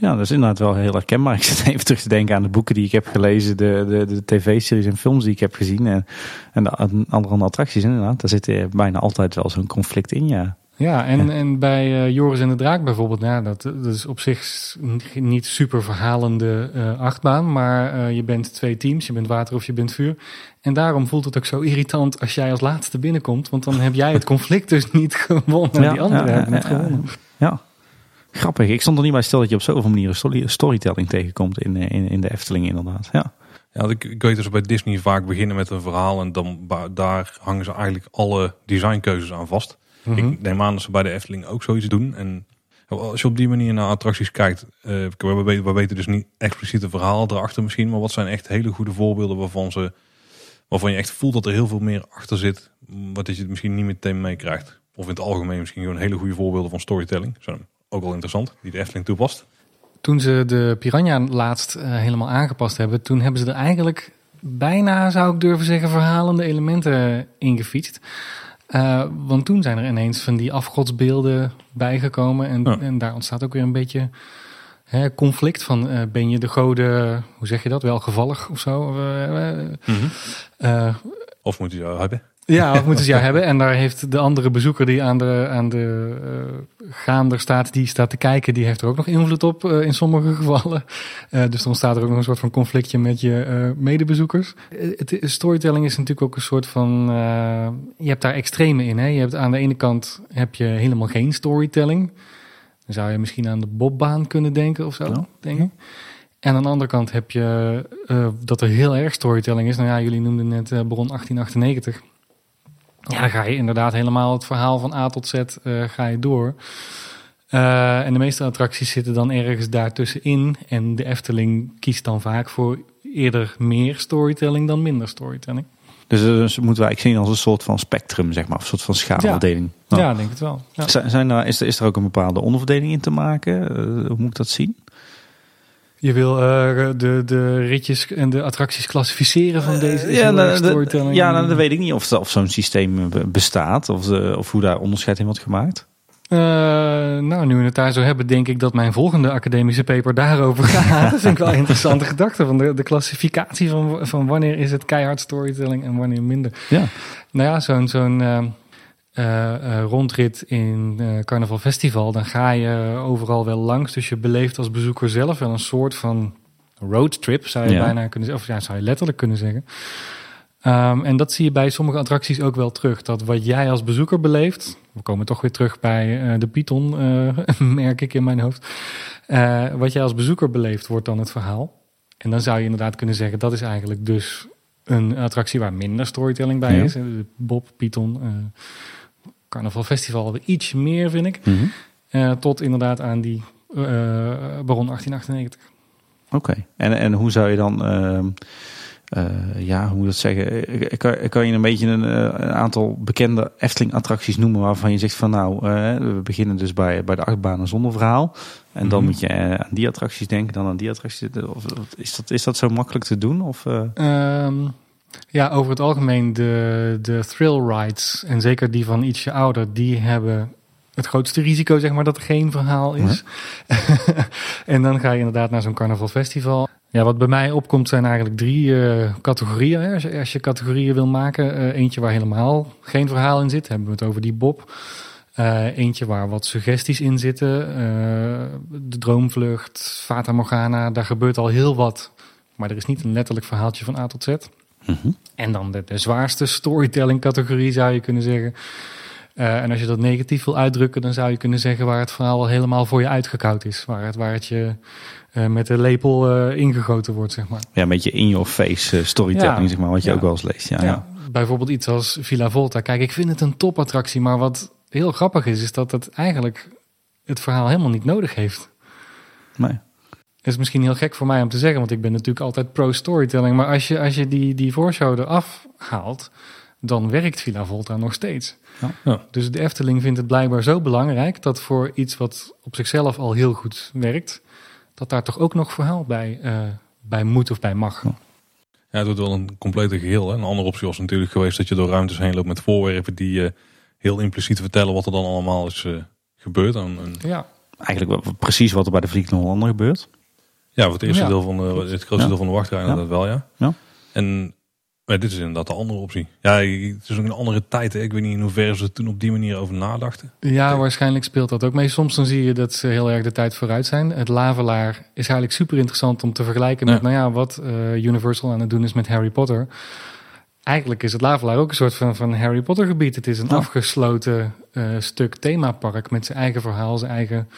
Ja, dat is inderdaad wel heel herkenbaar. [LAUGHS] Ik zit even terug te denken aan de boeken die ik heb gelezen, de, de, de tv-series en films die ik heb gezien en, en de andere attracties inderdaad. Daar zit er bijna altijd wel zo'n conflict in, ja. Ja, en, Ja. en bij eh, Joris en de Draak bijvoorbeeld, ja, dat, dat is op zich niet super verhalende eh, achtbaan, maar eh, je bent twee teams, je bent water of je bent vuur. En daarom voelt het ook zo irritant als jij als laatste binnenkomt, want dan heb jij het [LAUGHS] conflict dus niet gewonnen en Ja, die anderen ja, hebben het gewonnen. Ja, grappig. Ik stond er niet bij stil dat je op zoveel manieren story- storytelling tegenkomt in, eh, in, in de Efteling inderdaad. Ja, Ja, ik, ik weet dus bij Disney vaak beginnen met een verhaal. En dan daar hangen ze eigenlijk alle designkeuzes aan vast. Mhm. Ik neem aan dat ze bij de Efteling ook zoiets doen. En als je op die manier naar attracties kijkt, eh, we, weten, we weten dus niet expliciet een verhaal erachter misschien, maar wat zijn echt hele goede voorbeelden waarvan, ze, waarvan je echt voelt dat er heel veel meer achter zit, wat dat je misschien niet meteen meekrijgt. Of in het algemeen misschien gewoon hele goede voorbeelden van storytelling. Zijn ook wel interessant, die de Efteling toepast. Toen ze de Piranha laatst eh, helemaal aangepast hebben, toen hebben ze er eigenlijk bijna, zou ik durven zeggen, verhalende elementen ingefietst. Eh, want toen zijn er ineens van die afgodsbeelden bijgekomen. En, Ja. en daar ontstaat ook weer een beetje hè, conflict van. eh, ben je de goden, hoe zeg je dat, welgevallig of zo? Of moet je jou hebben? Ja, of moeten ze jou hebben. En daar heeft de andere bezoeker die aan de, aan de eh, gaander staat, die staat te kijken, die heeft er ook nog invloed op eh, in sommige [LAUGHS] gevallen. Eh, dus dan staat er ook nog een soort van conflictje met je medebezoekers. Het, storytelling is natuurlijk ook een soort van, je hebt daar extreme in. Hè? Je hebt aan de ene kant heb je helemaal geen storytelling. Dan zou je misschien aan de bobbaan kunnen denken of zo, Ja. denk ik. En aan de andere kant heb je dat er heel erg storytelling is. Nou ja, jullie noemden net Bron 1898. Ja, dan ga je inderdaad helemaal het verhaal van A tot Z eh, ga je door. Eh, en de meeste attracties zitten dan ergens daartussenin. En de Efteling kiest dan vaak voor eerder meer storytelling dan minder storytelling. dus, eh, dus moeten wij eigenlijk zien als een soort van spectrum, zeg maar, of een soort van schaalverdeling. Ja, Nou, ik denk het wel. Ja. Zijn, zijn er, is, er, is er ook een bepaalde onderverdeling in te maken? Hoe moet ik dat zien? Je wil eh, de, de ritjes en de attracties klassificeren van deze is ja, nou, storytelling. ja nou, dat weet ik niet of, of zo'n systeem eh, bestaat of, eh, of hoe daar onderscheid in wordt gemaakt. Uh, nou, nu we het daar zo hebben, denk ik dat mijn volgende academische paper daarover [LAUGHS] gaat. dat vind ik wel een interessante gedachte. Van de, de klassificatie van, van wanneer is het keihard storytelling en wanneer minder. Ja. Nou ja, zo'n zo'n uh, rondrit in Carnaval Festival, dan ga je overal wel langs. Dus je beleeft als bezoeker zelf wel een soort van roadtrip, zou je Ja. bijna kunnen zeggen. Of ja, zou je letterlijk kunnen zeggen. Um, en dat zie je bij sommige attracties ook wel terug. Dat wat jij als bezoeker beleeft. We komen toch weer terug bij uh, de Python, uh, [LAUGHS] merk ik in mijn hoofd. Uh, wat jij als bezoeker beleeft, wordt dan het verhaal. En dan zou je inderdaad kunnen zeggen: dat is eigenlijk dus een attractie waar minder storytelling bij Ja. is. Bob, Python, Carnaval Festival, iets meer vind ik. Mm -hmm. tot inderdaad aan die eh, Baron 1898. Oké, okay. en, en hoe zou je dan. Uh, ja, hoe moet ik dat zeggen? Kan, kan je een beetje een, een aantal bekende Efteling-attracties noemen waarvan je zegt van nou, uh, we beginnen dus bij, bij de achtbanen zonder verhaal. En dan mm -hmm. moet je uh, aan die attracties denken, dan aan die attracties. Of, is, dat, is dat zo makkelijk te doen? Of, um, ja, over het algemeen de, de thrill rides en zeker die van ietsje ouder, die hebben het grootste risico, zeg maar, dat er geen verhaal is. Ja. [LAUGHS] en dan ga je inderdaad naar zo'n carnaval festival. Ja, wat bij mij opkomt zijn eigenlijk drie uh, categorieën. Hè. Als, je, als je categorieën wil maken. Uh, eentje waar helemaal geen verhaal in zit. Hebben we het over die Bob. Uh, eentje waar wat suggesties in zitten. de Droomvlucht, Fata Morgana. Daar gebeurt al heel wat. Maar er is niet een letterlijk verhaaltje van A tot Z. Mm -hmm. En dan de, de zwaarste storytelling categorie zou je kunnen zeggen. Uh, en als je dat negatief wil uitdrukken, dan zou je kunnen zeggen waar het verhaal al helemaal voor je uitgekoud is. Waar het, waar het je uh, met de lepel uh, ingegoten wordt, zeg maar. Ja, een beetje in your face storytelling, Ja. zeg maar, wat je Ja. ook wel eens leest. Ja, Ja, ja. Bijvoorbeeld iets als Villa Volta. Kijk, ik vind het een topattractie, maar wat heel grappig is, is dat het eigenlijk het verhaal helemaal niet nodig heeft. Nee. Dat is misschien heel gek voor mij om te zeggen, want ik ben natuurlijk altijd pro-storytelling. Maar als je, als je die, die voorshow eraf haalt, dan werkt Villa Volta nog steeds. Ja. Ja. Dus de Efteling vindt het blijkbaar zo belangrijk dat voor iets wat op zichzelf al heel goed werkt, dat daar toch ook nog verhaal bij, eh, bij moet of bij mag. Ja, het wordt wel een complete geheel. Hè. Een andere optie was natuurlijk geweest dat je door ruimtes heen loopt met voorwerpen die eh, heel impliciet vertellen wat er dan allemaal is eh, gebeurd. En, en, Ja, Eigenlijk precies wat er bij de Vliegende Hollander gebeurt. Ja, voor het eerste Ja. deel van de, het grootste deel van de wachtrij inderdaad wel, ja. Ja. En maar dit is inderdaad de andere optie. Ja, het is ook een andere tijd. Hè. Ik weet niet in hoeverre ze toen op die manier over nadachten. ja waarschijnlijk speelt dat ook mee. Soms dan zie je dat ze heel erg de tijd vooruit zijn. Het Lavelaar is eigenlijk super interessant om te vergelijken met Ja. nou ja, wat eh, Universal aan het doen is met Harry Potter. Eigenlijk is het Lavelaar ook een soort van, van Harry Potter gebied. Het is een Ja. afgesloten eh, stuk themapark met zijn eigen verhaal, zijn eigen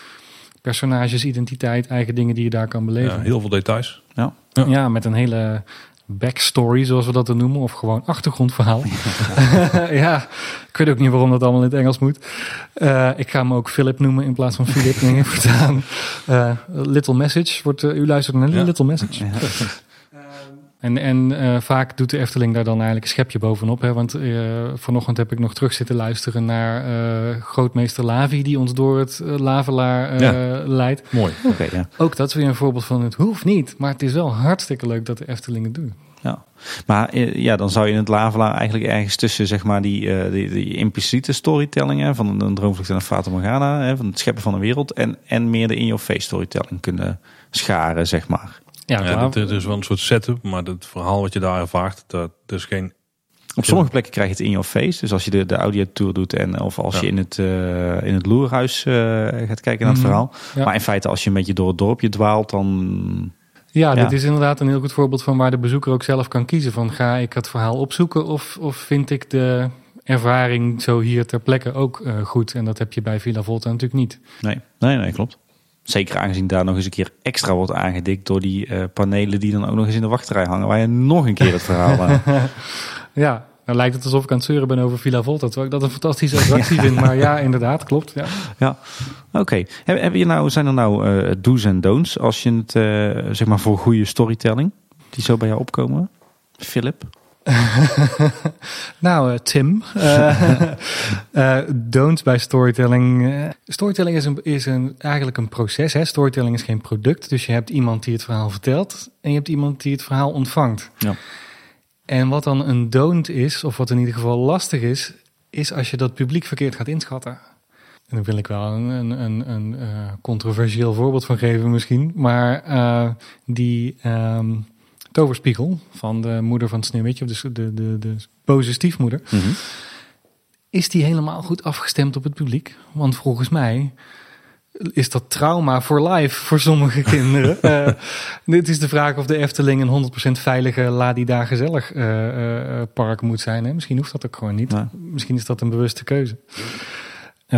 personages, identiteit, eigen dingen die je daar kan beleven. Ja, heel veel details. Ja. Ja. Ja, met een hele backstory, zoals we dat dan noemen, of gewoon achtergrondverhaal. [LAUGHS] ja, ik weet ook niet waarom dat allemaal in het Engels moet. Eh, ik ga hem ook Philip noemen in plaats van Philip. [LAUGHS] Eh, Little Message wordt. eh, u luistert naar Ja. Little Message. En, en eh, vaak doet de Efteling daar dan eigenlijk een schepje bovenop. Hè? Want eh, vanochtend heb ik nog terug zitten luisteren naar eh, grootmeester Lavi, die ons door het Lavelaar Ja. leidt. Mooi. Ja. Ook dat is weer een voorbeeld van het hoeft niet, maar het is wel hartstikke leuk dat de Efteling het doet. ja. Maar ja, dan zou je in het Lavelaar eigenlijk ergens tussen zeg maar, die, die, die impliciete storytelling hè, van een droomvlucht en een Fata Morgana, hè, van het scheppen van een wereld, en, en meer de in-your-face storytelling kunnen scharen, zeg maar. Ja, dit is wel een soort setup, maar het verhaal wat je daar ervaart, dat is geen... Op sommige plekken krijg je het in your face. Dus als je de, de audiotour doet en of als Ja. je in het, eh, in het loerhuis eh, gaat kijken naar het Mhm. verhaal. Ja. Maar in feite, als je een beetje door het dorpje dwaalt, dan. Ja, Ja. dit is inderdaad een heel goed voorbeeld van waar de bezoeker ook zelf kan kiezen. Van ga ik het verhaal opzoeken of, of vind ik de ervaring zo hier ter plekke ook eh, goed? En dat heb je bij Villa Volta natuurlijk niet. Nee, nee, nee, klopt. Zeker aangezien daar nog eens een keer extra wordt aangedikt door die eh, panelen die dan ook nog eens in de wachtrij hangen. Waar je nog een keer het verhaal. eh, [LAUGHS] Ja, nou lijkt het alsof ik aan het zeuren ben over Villa Volta. Terwijl ik dat een fantastische attractie [LAUGHS] vind. Maar ja, inderdaad, klopt. Ja. ja, oké. Heb, heb je nou, zijn er nou eh, do's en don'ts als je het, eh, zeg maar, voor goede storytelling, die zo bij jou opkomen? Philip? [LAUGHS] Nou, eh, Tim. Eh [LAUGHS] eh, don't bij storytelling. Storytelling is, een, is een, eigenlijk een proces. Hè? Storytelling is geen product. Dus je hebt iemand die het verhaal vertelt en je hebt iemand die het verhaal ontvangt. Ja. En wat dan een don't is, of wat in ieder geval lastig is, is als je dat publiek verkeerd gaat inschatten. En daar wil ik wel een, een, een, een controversieel voorbeeld van geven misschien. Maar die ehm, toverspiegel van de moeder van Sneeuwwitje, of de, de, de, de boze stiefmoeder, Mhm. is die helemaal goed afgestemd op het publiek? Want volgens mij is dat trauma voor life voor sommige [LAUGHS] kinderen. Eh, dit is de vraag of de Efteling een 100% veilige Ladida gezellig eh, eh, park moet zijn. Hè? Misschien hoeft dat ook gewoon niet. Misschien is dat een bewuste keuze.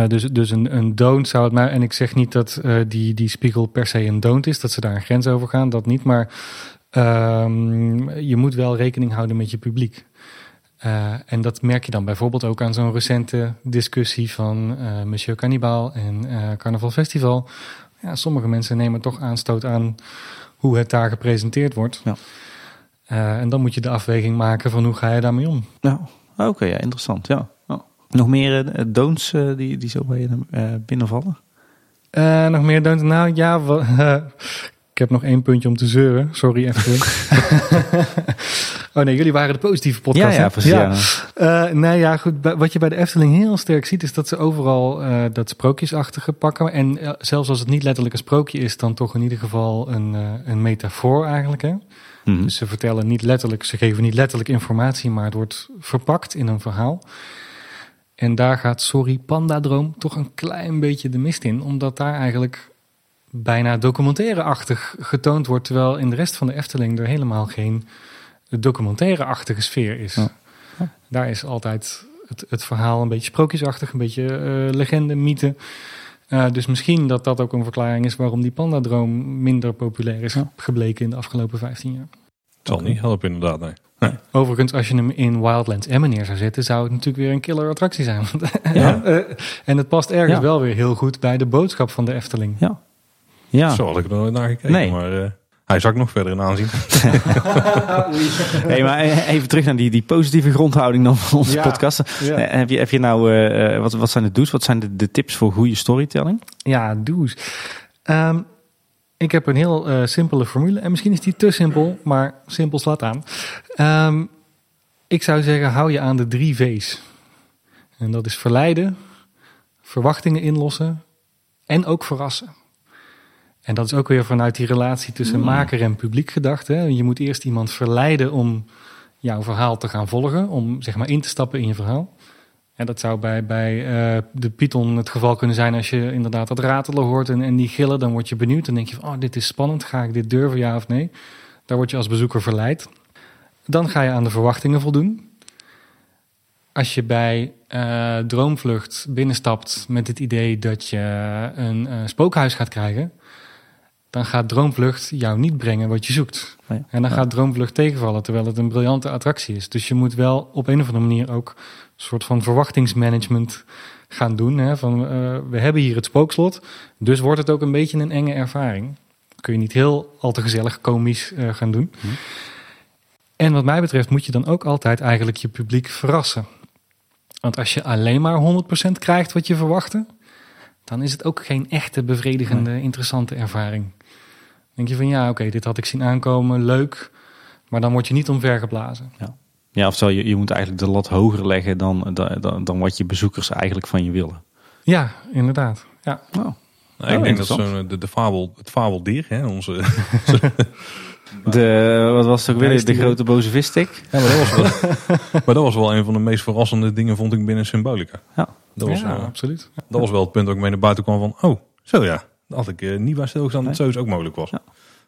Dus dus een, een don't zou het maar. En ik zeg niet dat die, die spiegel per se een don't is, dat ze daar een grens over gaan, dat niet. Maar ehm, je moet wel rekening houden met je publiek. Eh, en dat merk je dan bijvoorbeeld ook aan zo'n recente discussie van eh, Monsieur Cannibal en eh Carnaval Festival. Ja, sommige mensen nemen toch aanstoot aan hoe het daar gepresenteerd wordt. Ja. En dan moet je de afweging maken van hoe ga je daarmee om. Nou, oké, ja, interessant. Ja. Ja. Nog meer don'ts die, die zo bij je binnenvallen? Nog meer don't. Nou ja, [LAUGHS] ik heb nog één puntje om te zeuren. Sorry, Efteling. [LAUGHS] [LAUGHS] oh nee, jullie waren de positieve podcast. ja, ja, precies. Ja. Nee, ja, goed. Wat je bij de Efteling heel sterk ziet, is dat ze overal eh, dat sprookjesachtige pakken. En eh, zelfs als het niet letterlijk een sprookje is, dan toch in ieder geval een, een metafoor eigenlijk. Hè? Mhm. Dus ze vertellen niet letterlijk, ze geven niet letterlijk informatie, maar het wordt verpakt in een verhaal. En daar gaat Sorry Pandadroom toch een klein beetje de mist in, omdat daar eigenlijk bijna documentaire-achtig getoond wordt, terwijl in de rest van de Efteling er helemaal geen documentaire-achtige sfeer is. Ja. Daar is altijd het, het verhaal een beetje sprookjesachtig, een beetje eh, legende, mythe. Eh, dus misschien dat dat ook een verklaring is waarom die pandadroom minder populair is Ja. gebleken in de afgelopen 15 jaar. Het zal niet helpen inderdaad, nee. Overigens, als je hem in Wildlands Emmen neer zou zetten, zou het natuurlijk weer een killer attractie zijn. Want, Ja. [LAUGHS] eh, en het past ergens Ja. wel weer heel goed bij de boodschap van de Efteling. Ja. Ja. Zo had ik er nooit naar gekeken, Nee. maar eh, hij zakt nog verder in aanzien. [LAUGHS] [LAUGHS] Hey, maar even terug naar die, die positieve grondhouding dan van onze Ja. podcast. Ja. Eh, Heb je, heb je nou, eh, wat, wat zijn de do's? Wat zijn de, de tips voor goede storytelling? Ja, do's. Ehm, ik heb een heel eh, simpele formule. En misschien is die te simpel, maar simpel slaat aan. Ehm, ik zou zeggen, hou je aan de drie V's. En dat is verleiden, verwachtingen inlossen en ook verrassen. En dat is ook weer vanuit die relatie tussen maker en publiek gedacht. Hè? Je moet eerst iemand verleiden om jouw verhaal te gaan volgen, om zeg maar in te stappen in je verhaal. En dat zou bij, bij eh, de Python het geval kunnen zijn als je inderdaad dat ratelen hoort en, en die gillen. Dan word je benieuwd. Dan denk je van, oh, dit is spannend. Ga ik dit durven, ja of nee? Daar word je als bezoeker verleid. Dan ga je aan de verwachtingen voldoen. Als je bij eh, Droomvlucht binnenstapt met het idee dat je een eh, spookhuis gaat krijgen, dan gaat Droomvlucht jou niet brengen wat je zoekt. Nee. En dan Ja. gaat Droomvlucht tegenvallen, terwijl het een briljante attractie is. Dus je moet wel op een of andere manier ook een soort van verwachtingsmanagement gaan doen. Hè? Van, eh, we hebben hier het spookslot, dus wordt het ook een beetje een enge ervaring. Kun je niet heel al te gezellig komisch eh, gaan doen. Hm. En wat mij betreft moet je dan ook altijd eigenlijk je publiek verrassen. Want als je alleen maar 100% krijgt wat je verwachtte, dan is het ook geen echte bevredigende, interessante ervaring. Dan denk je van ja, oké, dit had ik zien aankomen, leuk. Maar dan word je niet omvergeblazen. Ja, oftewel, je, je moet eigenlijk de lat hoger leggen dan, dan, dan, dan wat je bezoekers eigenlijk van je willen. Ja, inderdaad. Ja. Oh. Nou, ik Oh, denk dat zo'n, de, de fabel, het fabeldier, hè, onze, [LAUGHS] De, wat was het ook weer? De grote boze visstick? ja, maar, dat was wel, [LAUGHS] maar dat was wel een van de meest verrassende dingen, vond ik, binnen Symbolica. Ja. Dat was, ja, eh, absoluut. Ja. dat was wel het punt dat ik mee naar buiten kwam van, oh, zo ja. Had ik eh, niet bij stilgestaan dat Nee. zoiets ook mogelijk was. Ja.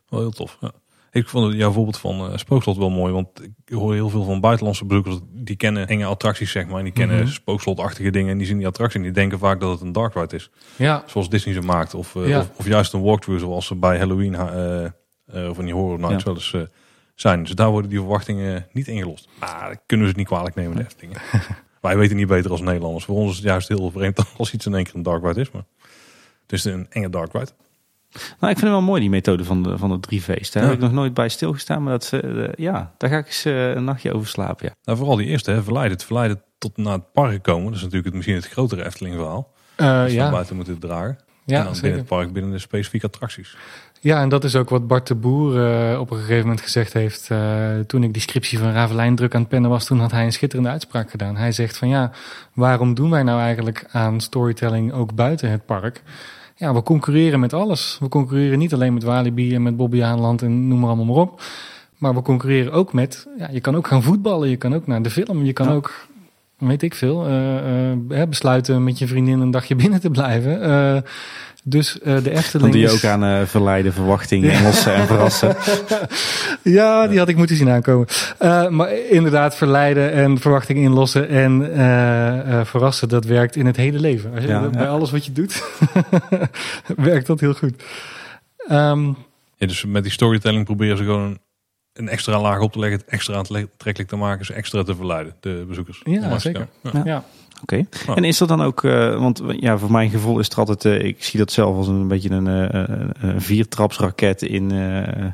Wel heel tof. Ja. Ik vond het, jouw voorbeeld van eh, Spookslot wel mooi, want ik hoor heel veel van buitenlandse bezoekers, die kennen enge attracties, zeg maar. En die kennen Mhm. spookslotachtige dingen en die zien die attractie en die denken vaak dat het een dark ride is. ja, Zoals Disney ze maakt. Of, eh, Ja. of, of juist een walkthrough zoals ze bij Halloween of van die horror nights Ja. wel eens zijn. Dus daar worden die verwachtingen niet ingelost. Maar dat kunnen we ze niet kwalijk nemen, [LAUGHS] de. Wij weten niet beter als Nederlanders. Voor ons is het juist heel vreemd [LAUGHS] als iets in één keer een dark ride is. Maar is een enge dark ride. Nou, ik vind het wel mooi, die methode van de, van de drie feesten. Daar Ja. heb ik nog nooit bij stilgestaan, maar dat, ze, eh, ja, daar ga ik eens eh, een nachtje over slapen. Ja. Nou, vooral die eerste, hè, verleiden. Het verleiden tot naar het park komen. Dat is natuurlijk het, misschien het grotere Efteling verhaal. Eh, naar ja. buiten moeten dragen. en Ja, dan binnen het park binnen de specifieke attracties. Ja, en dat is ook wat Bart de Boer eh, op een gegeven moment gezegd heeft. eh, toen ik die scriptie van Ravelijn druk aan het pennen was, toen had hij een schitterende uitspraak gedaan. Hij zegt van ja, waarom doen wij nou eigenlijk aan storytelling ook buiten het park? Ja, we concurreren met alles. We concurreren niet alleen met Walibi en met Bobby Aanland en noem maar allemaal maar op. Maar we concurreren ook met, ja, je kan ook gaan voetballen, je kan ook naar de film, je kan Ja. ook, weet ik veel, eh, eh, besluiten met je vriendin een dagje [LAUGHS] binnen te blijven. Eh, dus eh, de Dan Efteling doe je is- ook aan verleiden, verwachting, en lossen en verrassen. [LAUGHS] Ja, die had ik moeten zien aankomen. Eh, maar inderdaad, verleiden en verwachting inlossen en eh, eh, verrassen, dat werkt in het hele leven. Als je- Ja, bij ja. alles wat je doet, [LAUGHS] werkt dat heel goed. Ehm, Ja, dus met die storytelling proberen ze gewoon een extra laag op te leggen, het extra aantrekkelijk te maken, ze extra te verleiden, de bezoekers. Ja, zeker. Ja. ja. Oké. Oh. En is dat dan ook, eh, want ja, voor mijn gevoel is het altijd, eh, ik zie dat zelf als een beetje een, eh, een, viertrapsraket in, eh,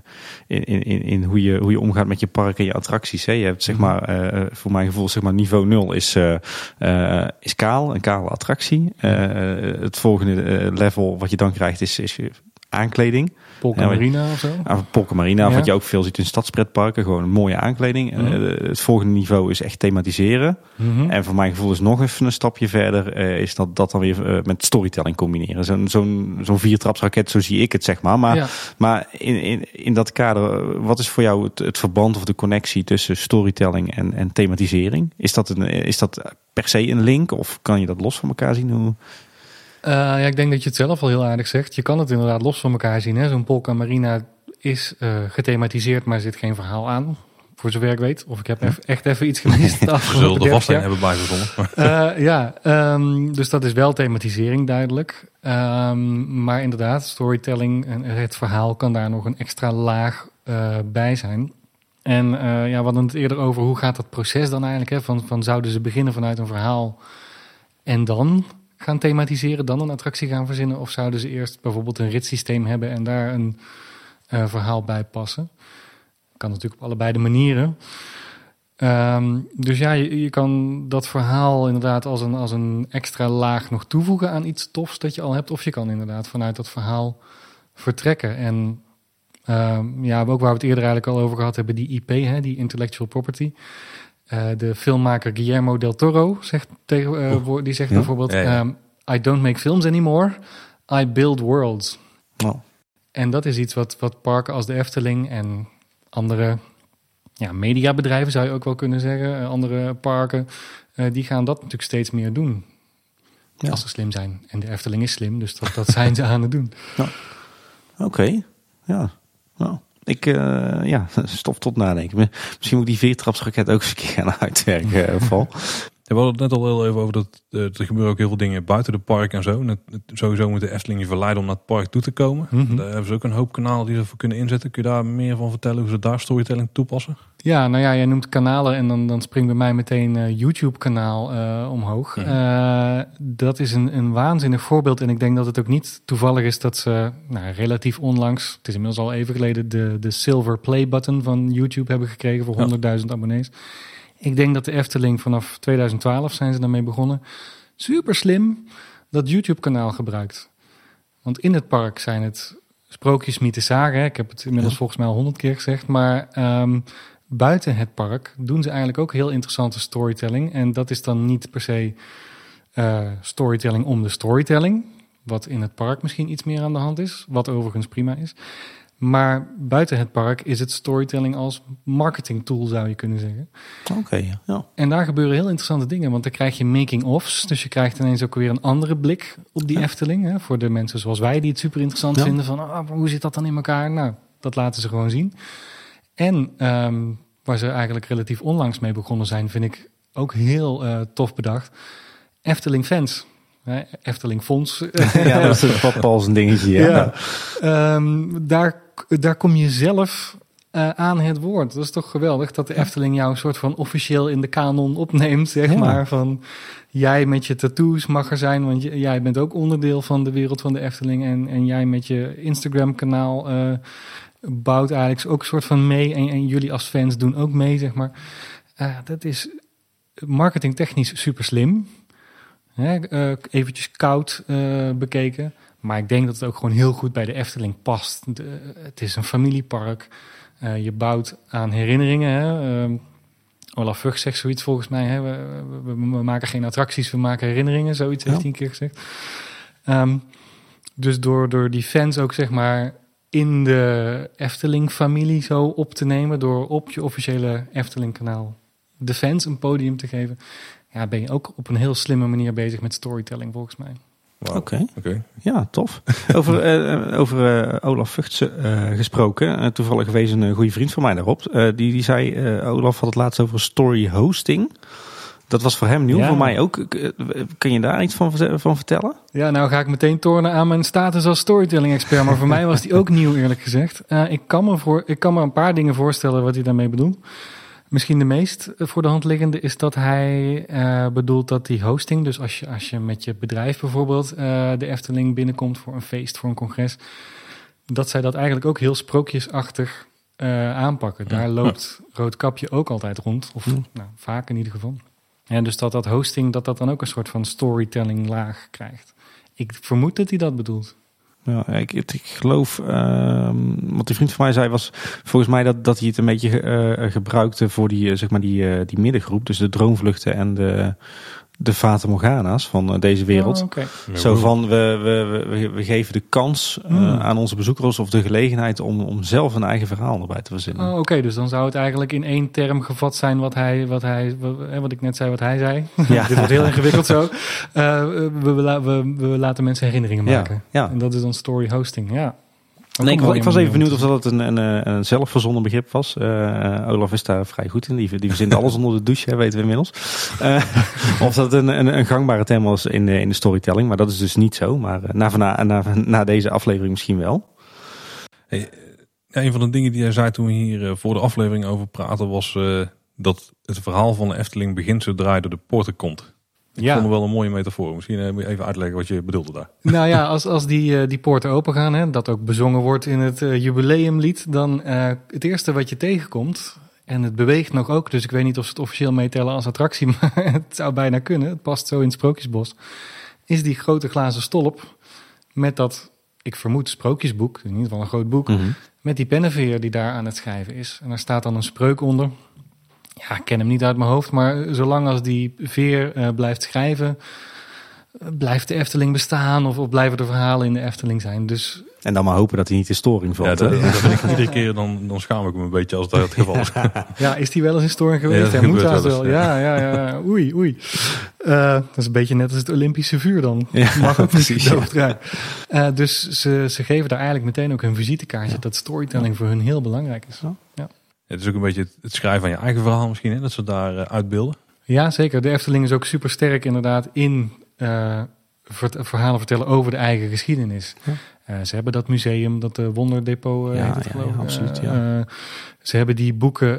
in, in, in, hoe, je, hoe je omgaat met je park en je attracties. Hè. Je hebt zeg Mhm. maar, eh, voor mijn gevoel, zeg maar niveau 0 is, eh, eh, is kaal, een kale attractie. Eh, het volgende level wat je dan krijgt is, is je aankleding. Polka Ja, Marina of zo. Polka Marina, wat je ook veel ziet in stadspretparken. Gewoon een mooie aankleding. Mhm. Eh, het volgende niveau is echt thematiseren. Mhm. En voor mijn gevoel is nog even een stapje verder, eh, is dat dat dan weer eh, met storytelling combineren. Zo'n zo'n zo'n viertrapsraket, zo zie ik het zeg maar. Maar, ja. maar in, in, in dat kader, eh, wat is voor jou het, het verband of de connectie tussen storytelling en, en thematisering? Is dat, een, is dat per se een link of kan je dat los van elkaar zien? Hoe... Eh, ja, ik denk dat je het zelf al heel aardig zegt. Je kan het inderdaad los van elkaar zien. Zo'n Polka Marina is eh, gethematiseerd, maar er zit geen verhaal aan. Voor zover ik weet. Of ik heb echt even iets gemist. [LAUGHS] Afgelopen zullen er 30 vast hebben bijgezonnen. Maar Eh, ja, ehm, dus dat is wel thematisering duidelijk. Ehm, maar inderdaad, storytelling en het verhaal kan daar nog een extra laag bij zijn. En ja, we hadden het eerder over hoe gaat dat proces dan eigenlijk? Hè? Van, van zouden ze beginnen vanuit een verhaal en dan gaan thematiseren, dan een attractie gaan verzinnen? Of zouden ze eerst bijvoorbeeld een ritssysteem hebben en daar een eh, verhaal bij passen? Kan natuurlijk op allebei de manieren. Ehm, dus ja, je, kan dat verhaal inderdaad als een, als een extra laag nog toevoegen aan iets tofs dat je al hebt. Of je kan inderdaad vanuit dat verhaal vertrekken. En ehm, ja, ook waar we het eerder eigenlijk al over gehad hebben, die IP, hè, die intellectual property. Eh, de filmmaker Guillermo del Toro zegt, tegen, wo- die zegt Ja? bijvoorbeeld: Ja, ja. ehm, I don't make films anymore, I build worlds. Oh. En dat is iets wat, wat parken als de Efteling en andere ja, mediabedrijven, zou je ook wel kunnen zeggen, eh, andere parken, die gaan dat natuurlijk steeds meer doen. Ja. Als ze slim zijn. En de Efteling is slim, dus dat, dat zijn ze aan het doen. Oké, ja. Nou, ik, eh, ja, [LAUGHS] stof tot nadenken. Misschien moet ik die veertrapsraket ook eens een keer gaan uitwerken, eh, Val. We hadden het net al heel even over dat eh, er gebeuren ook heel veel dingen buiten de park en zo. En het, het- sowieso moet de Efteling je verleiden om naar het park toe te komen. Mhm. Daar hebben ze ook een hoop kanalen die ze voor kunnen inzetten. Kun je daar meer van vertellen hoe ze daar storytelling toepassen? Ja, nou ja, jij noemt kanalen en dan, dan springt bij mij meteen eh YouTube-kanaal eh, omhoog. Dat is een, een waanzinnig voorbeeld en ik denk dat het ook niet toevallig is dat ze nou, relatief onlangs, het is inmiddels al even geleden, de, de silver play button van YouTube hebben gekregen voor Ja. 100.000 abonnees. Ik denk dat de Efteling vanaf 2012 zijn ze daarmee begonnen. Super slim dat YouTube-kanaal gebruikt. Want in het park zijn het sprookjes, mythes, zagen. Ik heb het inmiddels Ja. volgens mij al honderd keer gezegd. Maar ehm, buiten het park doen ze eigenlijk ook heel interessante storytelling. En dat is dan niet per se eh, storytelling om de storytelling. Wat in het park misschien iets meer aan de hand is. Wat overigens prima is. Maar buiten het park is het storytelling als marketing tool, zou je kunnen zeggen. Oké, ja. En daar gebeuren heel interessante dingen, want dan krijg je making-offs. Dus je krijgt ineens ook weer een andere blik op die Ja. Efteling. Hè, voor de mensen zoals wij die het super interessant Ja. vinden van ah, hoe zit dat dan in elkaar? Nou, dat laten ze gewoon zien. En ehm, waar ze eigenlijk relatief onlangs mee begonnen zijn, vind ik ook heel eh, tof bedacht. Efteling fans. Efteling Fonds. [LAUGHS] Ja, dat is Paul zijn dingetje. Ja. Ja. Ehm, daar, daar kom je zelf eh, aan het woord. Dat is toch geweldig dat de Efteling jou een soort van officieel in de kanon opneemt, zeg Ja. maar. Van jij met je tattoos mag er zijn, want jij bent ook onderdeel van de wereld van de Efteling. En, en jij met je Instagram-kanaal eh, bouwt eigenlijk ook een soort van mee. En, en jullie als fans doen ook mee, zeg maar. Eh, dat is marketingtechnisch super slim. hè, eventjes koud bekeken. Maar ik denk dat het ook gewoon heel goed bij de Efteling past. De- het is een familiepark. Eh, je bouwt aan herinneringen. Hè. Ehm, Olaf Vught zegt zoiets volgens mij. Hè. We, we, we maken geen attracties, we maken herinneringen. Zoiets heeft Ja. hij een keer gezegd. Ehm, dus door, door die fans ook zeg maar in de Efteling-familie zo op te nemen... door op je officiële Efteling-kanaal de fans een podium te geven... Ja, ben je ook op een heel slimme manier bezig met storytelling volgens mij. Oké. Oké. Ja, tof. [LAUGHS] Over, eh, over eh, Olaf Vught eh, gesproken. Eh, toevallig geweest een eh, goede vriend van mij daarop. Eh, die, die zei, eh, Olaf had het laatst over story hosting. Dat was voor hem nieuw, Ja. voor mij ook. Kun je daar iets van, van vertellen? Ja, nou ga ik meteen tornen aan mijn status als storytelling-expert. Maar voor [LAUGHS] mij was die ook nieuw, eerlijk gezegd. Eh, ik, kan me voor, ik kan me een paar dingen voorstellen wat hij daarmee bedoelt. Misschien de meest eh, voor de hand liggende is dat hij eh, bedoelt dat die hosting... dus als je, als je met je bedrijf bijvoorbeeld eh, de Efteling binnenkomt... voor een feest, voor een congres... dat zij dat eigenlijk ook heel sprookjesachtig aanpakken. Ja. Daar loopt Roodkapje ook altijd rond. Of Ja. nou, vaak in ieder geval. Ja, dus dat dat hosting, dat dat dan ook een soort van storytelling laag krijgt. Ik vermoed dat hij dat bedoelt. Ja, ik, ik geloof, ehm, wat die vriend van mij zei was volgens mij dat, dat hij het een beetje eh, gebruikte voor die, eh, zeg maar die, eh, die middengroep. Dus de droomvluchten en de, de Fata Morgana's van eh, deze wereld. Oh. Zo van, we, we, we, we geven de kans eh, Hmm. aan onze bezoekers of de gelegenheid om, om zelf een eigen verhaal erbij te verzinnen. Oh, oké, dus dan zou het eigenlijk in één term gevat zijn wat hij, wat hij, wat, wat ik net zei, wat hij zei. Ja. [LAUGHS] Dit wordt heel ingewikkeld zo. Eh, we, we, we, we laten mensen herinneringen Ja, maken. ja. En dat is dan story hosting, ja. Nee, ik, was even benieuwd of dat een, een, een, een zelfverzonnen begrip was. Eh, Olaf is daar vrij goed in. Die, die verzint alles onder de douche, hè, weten we inmiddels. Eh, [LAUGHS] of dat een, een, een gangbare term was in de, in de storytelling. Maar dat is dus niet zo. Maar eh, na, na, na, na deze aflevering misschien wel. Hey, een van de dingen die jij zei toen we hier eh, voor de aflevering over praten was eh, dat het verhaal van de Efteling begint zodra je door de poorten komt. Ik Ja. vond het wel een mooie metafoor. Misschien eh, moet je even uitleggen wat je bedoelde daar. [LAUGHS] Nou ja, als, als die, eh, die poorten open gaan, hè, dat ook bezongen wordt in het eh, jubileumlied, dan het eerste wat je tegenkomt, en het beweegt nog ook, dus ik weet niet of ze het officieel meetellen als attractie, [LAUGHS] maar het zou bijna kunnen, het past zo in het Sprookjesbos, is die grote glazen stolp met dat, ik vermoed, sprookjesboek, in ieder geval een groot boek, Mhm. met die pennenveer die daar aan het schrijven is. En daar staat dan een spreuk onder. Ja, ik ken hem niet uit mijn hoofd, maar zolang als die veer eh, blijft schrijven, eh, blijft de Efteling bestaan of, of blijven de verhalen in de Efteling zijn. Dus En dan maar hopen dat hij niet in storing Ja, valt. dat, hè? dat vind ik iedere keer dan, dan schaam ik me een beetje als dat het geval is. [LAUGHS] ja, is die wel eens in storing geweest? Ja, dat Hij moet wel Ja, ja, ja. Oei, oei. Eh, dat is een beetje net als het Olympische vuur dan. Ja, [LAUGHS] Mag ook precies, niet ja. Eh, dus ze, ze geven daar eigenlijk meteen ook een visitekaartje dat storytelling voor hun heel belangrijk is. Het is ook een beetje het, schrijven van je eigen verhaal misschien, hè, dat ze daar eh, uitbeelden. Ja, zeker. De Efteling is ook super sterk inderdaad in eh, verhalen vertellen over de eigen geschiedenis. Ja. Eh, ze hebben dat museum, dat de Wonderdepot, Ja, heet het ja, ja, absoluut, ja. ze hebben die boeken,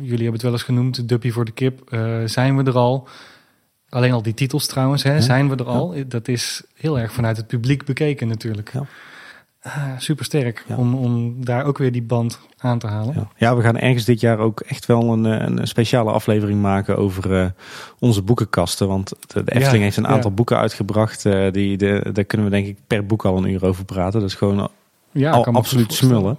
jullie hebben het wel eens genoemd, Duppy voor de kip, zijn we er al. Alleen al die titels trouwens, hè, zijn we er al. Dat is heel erg vanuit het publiek bekeken natuurlijk. Ja. Super sterk Ja. om, om daar ook weer die band aan te halen. Ja. ja, we gaan ergens dit jaar ook echt wel een, eh, een speciale aflevering maken over eh, onze boekenkasten. Want de, de Efteling Ja, heeft een ja. aantal boeken uitgebracht. eh, die, de, daar kunnen we denk ik per boek al een uur over praten. Dat is gewoon al absoluut smullen.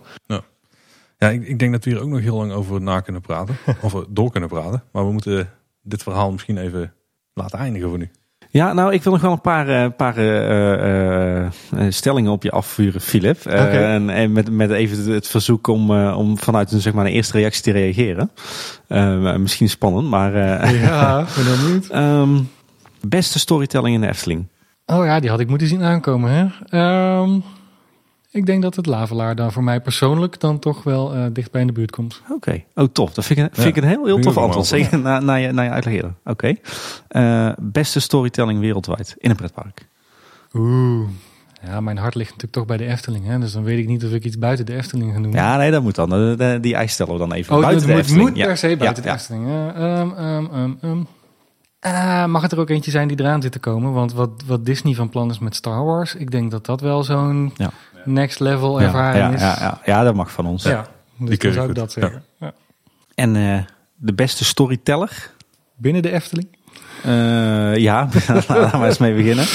Ja, ik, ik denk dat we hier ook nog heel lang over na kunnen praten. [LAUGHS] of door kunnen praten. Maar we moeten dit verhaal misschien even laten eindigen voor nu. Ja, nou, ik wil nog wel een paar, eh, paar eh, eh, stellingen op je afvuren, Philip. Oké. en, en met, met even het, verzoek om, om vanuit een, zeg maar, een eerste reactie te reageren. Misschien spannend, maar... Ja, [LAUGHS] ben benieuwd. ehm, beste storytelling in de Efteling. Oh ja, die had ik moeten zien aankomen. Hè? Ehm, ik denk dat het Lavelaar dan voor mij persoonlijk dan toch wel eh dichtbij in de buurt komt. Oké, oh tof. Dat vind ik, een- vind Ja, ik een heel, heel tof antwoord. Zeker na, na, je, na je uitleg. Oké. Eh, beste storytelling wereldwijd in een pretpark. Oeh. Ja, mijn hart ligt natuurlijk toch bij de Efteling. Hè? Dus dan weet ik niet of ik iets buiten de Efteling ga noemen. Ja, nee, dat moet dan. Die eis stellen we dan even. oh, buiten het de moet, Efteling. moet Ja. per se buiten Ja, de Efteling. Ja, ehm, ehm, ehm, ehm. Ah, mag het er ook eentje zijn die eraan zit te komen? Want wat, wat Disney van plan is met Star Wars, ik denk dat dat wel zo'n Ja. Next level ervaring ja, is. ja, ja, ja, dat mag van ons. Ja, dus Die kun dan je zou ik dat zeggen. Ja. En eh, de beste storyteller? Binnen de Efteling? Eh, ja, [LAUGHS] laten we eens mee beginnen.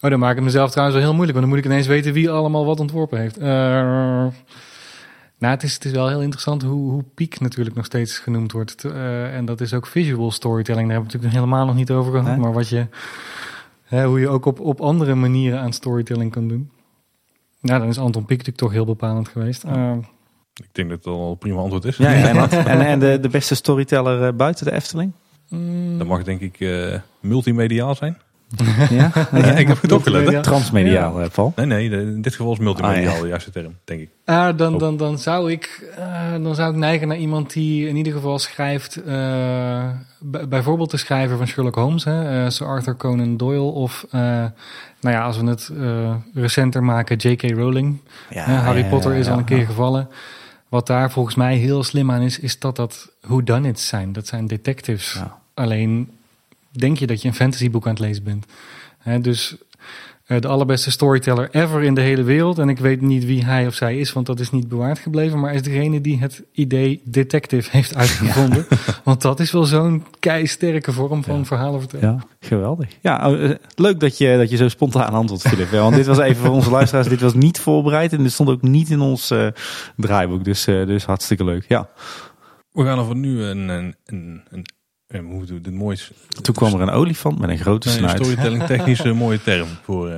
Oh, dan maak ik het mezelf trouwens wel heel moeilijk. Want dan moet ik ineens weten wie allemaal wat ontworpen heeft. Uh, nou, het is, het is wel heel interessant hoe, hoe Peak natuurlijk nog steeds genoemd wordt. Uh, en dat is ook visual storytelling. Daar hebben we natuurlijk helemaal nog niet over gehad. Nee. Maar wat je, hè, hoe je ook op, op andere manieren aan storytelling kan doen. Nou, dan is Anton Pieck natuurlijk toch heel bepalend geweest. Uh, ik denk dat het al een prima antwoord is. Ja, ja [LAUGHS] en, en, de, de beste storyteller uh, buiten de Efteling? Mm. Dat mag denk ik uh, multimediaal zijn. Ja? [LAUGHS] ja, ik heb het opgelet. Transmediaal, ja. Paul? Nee, nee, in dit geval is multimediaal ah, de juiste term, denk ik. Uh, dan, dan, dan, zou ik, uh, dan zou ik neigen naar iemand die in ieder geval schrijft, uh, bijvoorbeeld de schrijver van Sherlock Holmes, hè, Sir Arthur Conan Doyle, of nou ja, als we het recenter maken, J.K. Rowling. Harry Potter is al een keer gevallen. Wat daar volgens mij heel slim aan is, is dat dat whodunits zijn. Dat zijn detectives. Alleen denk je dat je een fantasyboek aan het lezen bent. He, dus uh, de allerbeste storyteller ever in de hele wereld. En ik weet niet wie hij of zij is, want dat is niet bewaard gebleven. Maar is degene die het idee detective heeft uitgevonden. Ja. [LAUGHS] Want dat is wel zo'n keisterke vorm van ja. verhalen vertellen. Ja, geweldig. Ja, uh, leuk dat je, dat je zo spontaan antwoordt, Philip. want dit was even voor onze luisteraars. Dit was niet voorbereid en dit stond ook niet in ons uh, draaiboek. Dus, dus hartstikke leuk. Ja. We gaan er voor nu een, een, een ja, hoe dit moois... Toen kwam er een olifant met een grote nee, snuit. storytelling [LAUGHS] technisch een mooie term voor... Uh,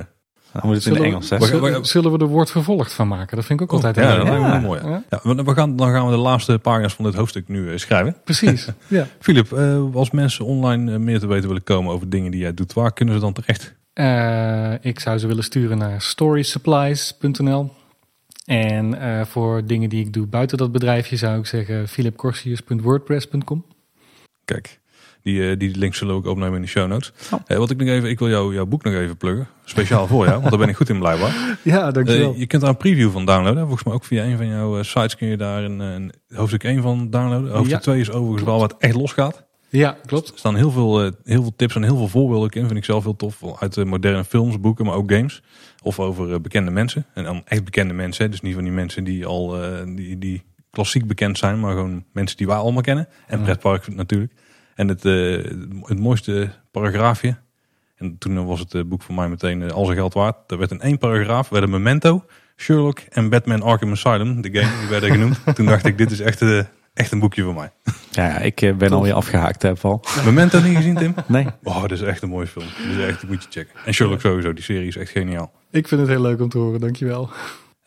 dan moet het zullen in het Engels we, zullen, zullen we er woord vervolgd van maken? Dat vind ik ook altijd oh, heel ja, ja, mooi. Ja. Ja, we gaan, dan gaan we de laatste pagina's van dit hoofdstuk nu uh, schrijven. Precies. [LAUGHS] Ja. Filip, uh, als mensen online meer te weten willen komen over dingen die jij doet, waar kunnen ze dan terecht? ik zou ze willen sturen naar storysupplies.nl. En voor dingen die ik doe buiten dat bedrijfje zou ik zeggen philipcorsius.wordpress.com. Kijk, die, uh, die link zullen we ook opnemen in de show notes. Oh. Uh, wat ik nog even, ik wil jou, jouw boek nog even pluggen. Speciaal voor jou, want daar ben ik goed in blijkbaar. [LAUGHS] Ja, dankjewel. Uh, je kunt daar een preview van downloaden. Volgens mij ook via een van jouw sites kun je daar een, een hoofdstuk 1 van downloaden. Hoofdstuk ja, 2 is overigens wel wat echt losgaat. Ja, klopt. Er staan heel veel, heel veel tips en heel veel voorbeelden in. Vind ik zelf heel tof. Uit de moderne films, boeken, maar ook games. Of over bekende mensen. En dan echt bekende mensen. Dus niet van die mensen die al die, die klassiek bekend zijn, maar gewoon mensen die wij allemaal kennen. En pretpark natuurlijk. En het, uh, het mooiste paragraafje. En toen was het uh, boek voor mij meteen uh, al zijn geld waard. Er werd in één paragraaf, werden Memento, Sherlock en Batman Arkham Asylum, de game, die werden genoemd. [LAUGHS] toen dacht ik, dit is echt, echt een boekje voor mij. Ja, ik ben alweer afgehaakt, hè, Paul. Memento niet gezien, Tim? Nee. Oh, dat is echt een mooie film. Dat is echt, moet je checken. En Sherlock sowieso, die serie is echt geniaal. Ik vind het heel leuk om te horen, dankjewel.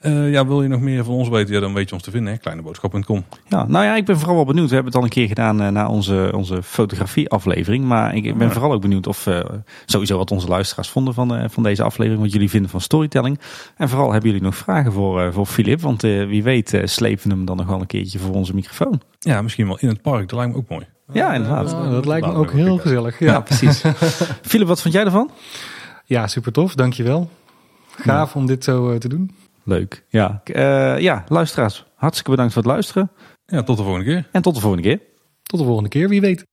Uh, ja, wil je nog meer van ons weten? Ja, dan weet je ons te vinden, hè? kleineboodschap.com. Ja, nou ja, ik ben vooral wel benieuwd. We hebben het al een keer gedaan uh, na onze, onze fotografie-aflevering. Maar ik ben vooral ook benieuwd of uh, sowieso wat onze luisteraars vonden van, van deze aflevering. Wat jullie vinden van storytelling. En vooral hebben jullie nog vragen voor, voor Filip. Want wie weet slepen we hem dan nog wel een keertje voor onze microfoon. Ja, misschien wel in het park. Dat lijkt me ook mooi. Ja, inderdaad. Oh, dat lijkt me ook heel gezellig. Ja, ja precies. [LAUGHS] Filip, wat vond jij ervan? Ja, super tof. Dankjewel. Gaaf om dit zo te doen. Leuk. Ja, uh, ja, luisteraars, hartstikke bedankt voor het luisteren. Ja, tot de volgende keer. En tot de volgende keer. Tot de volgende keer, wie weet.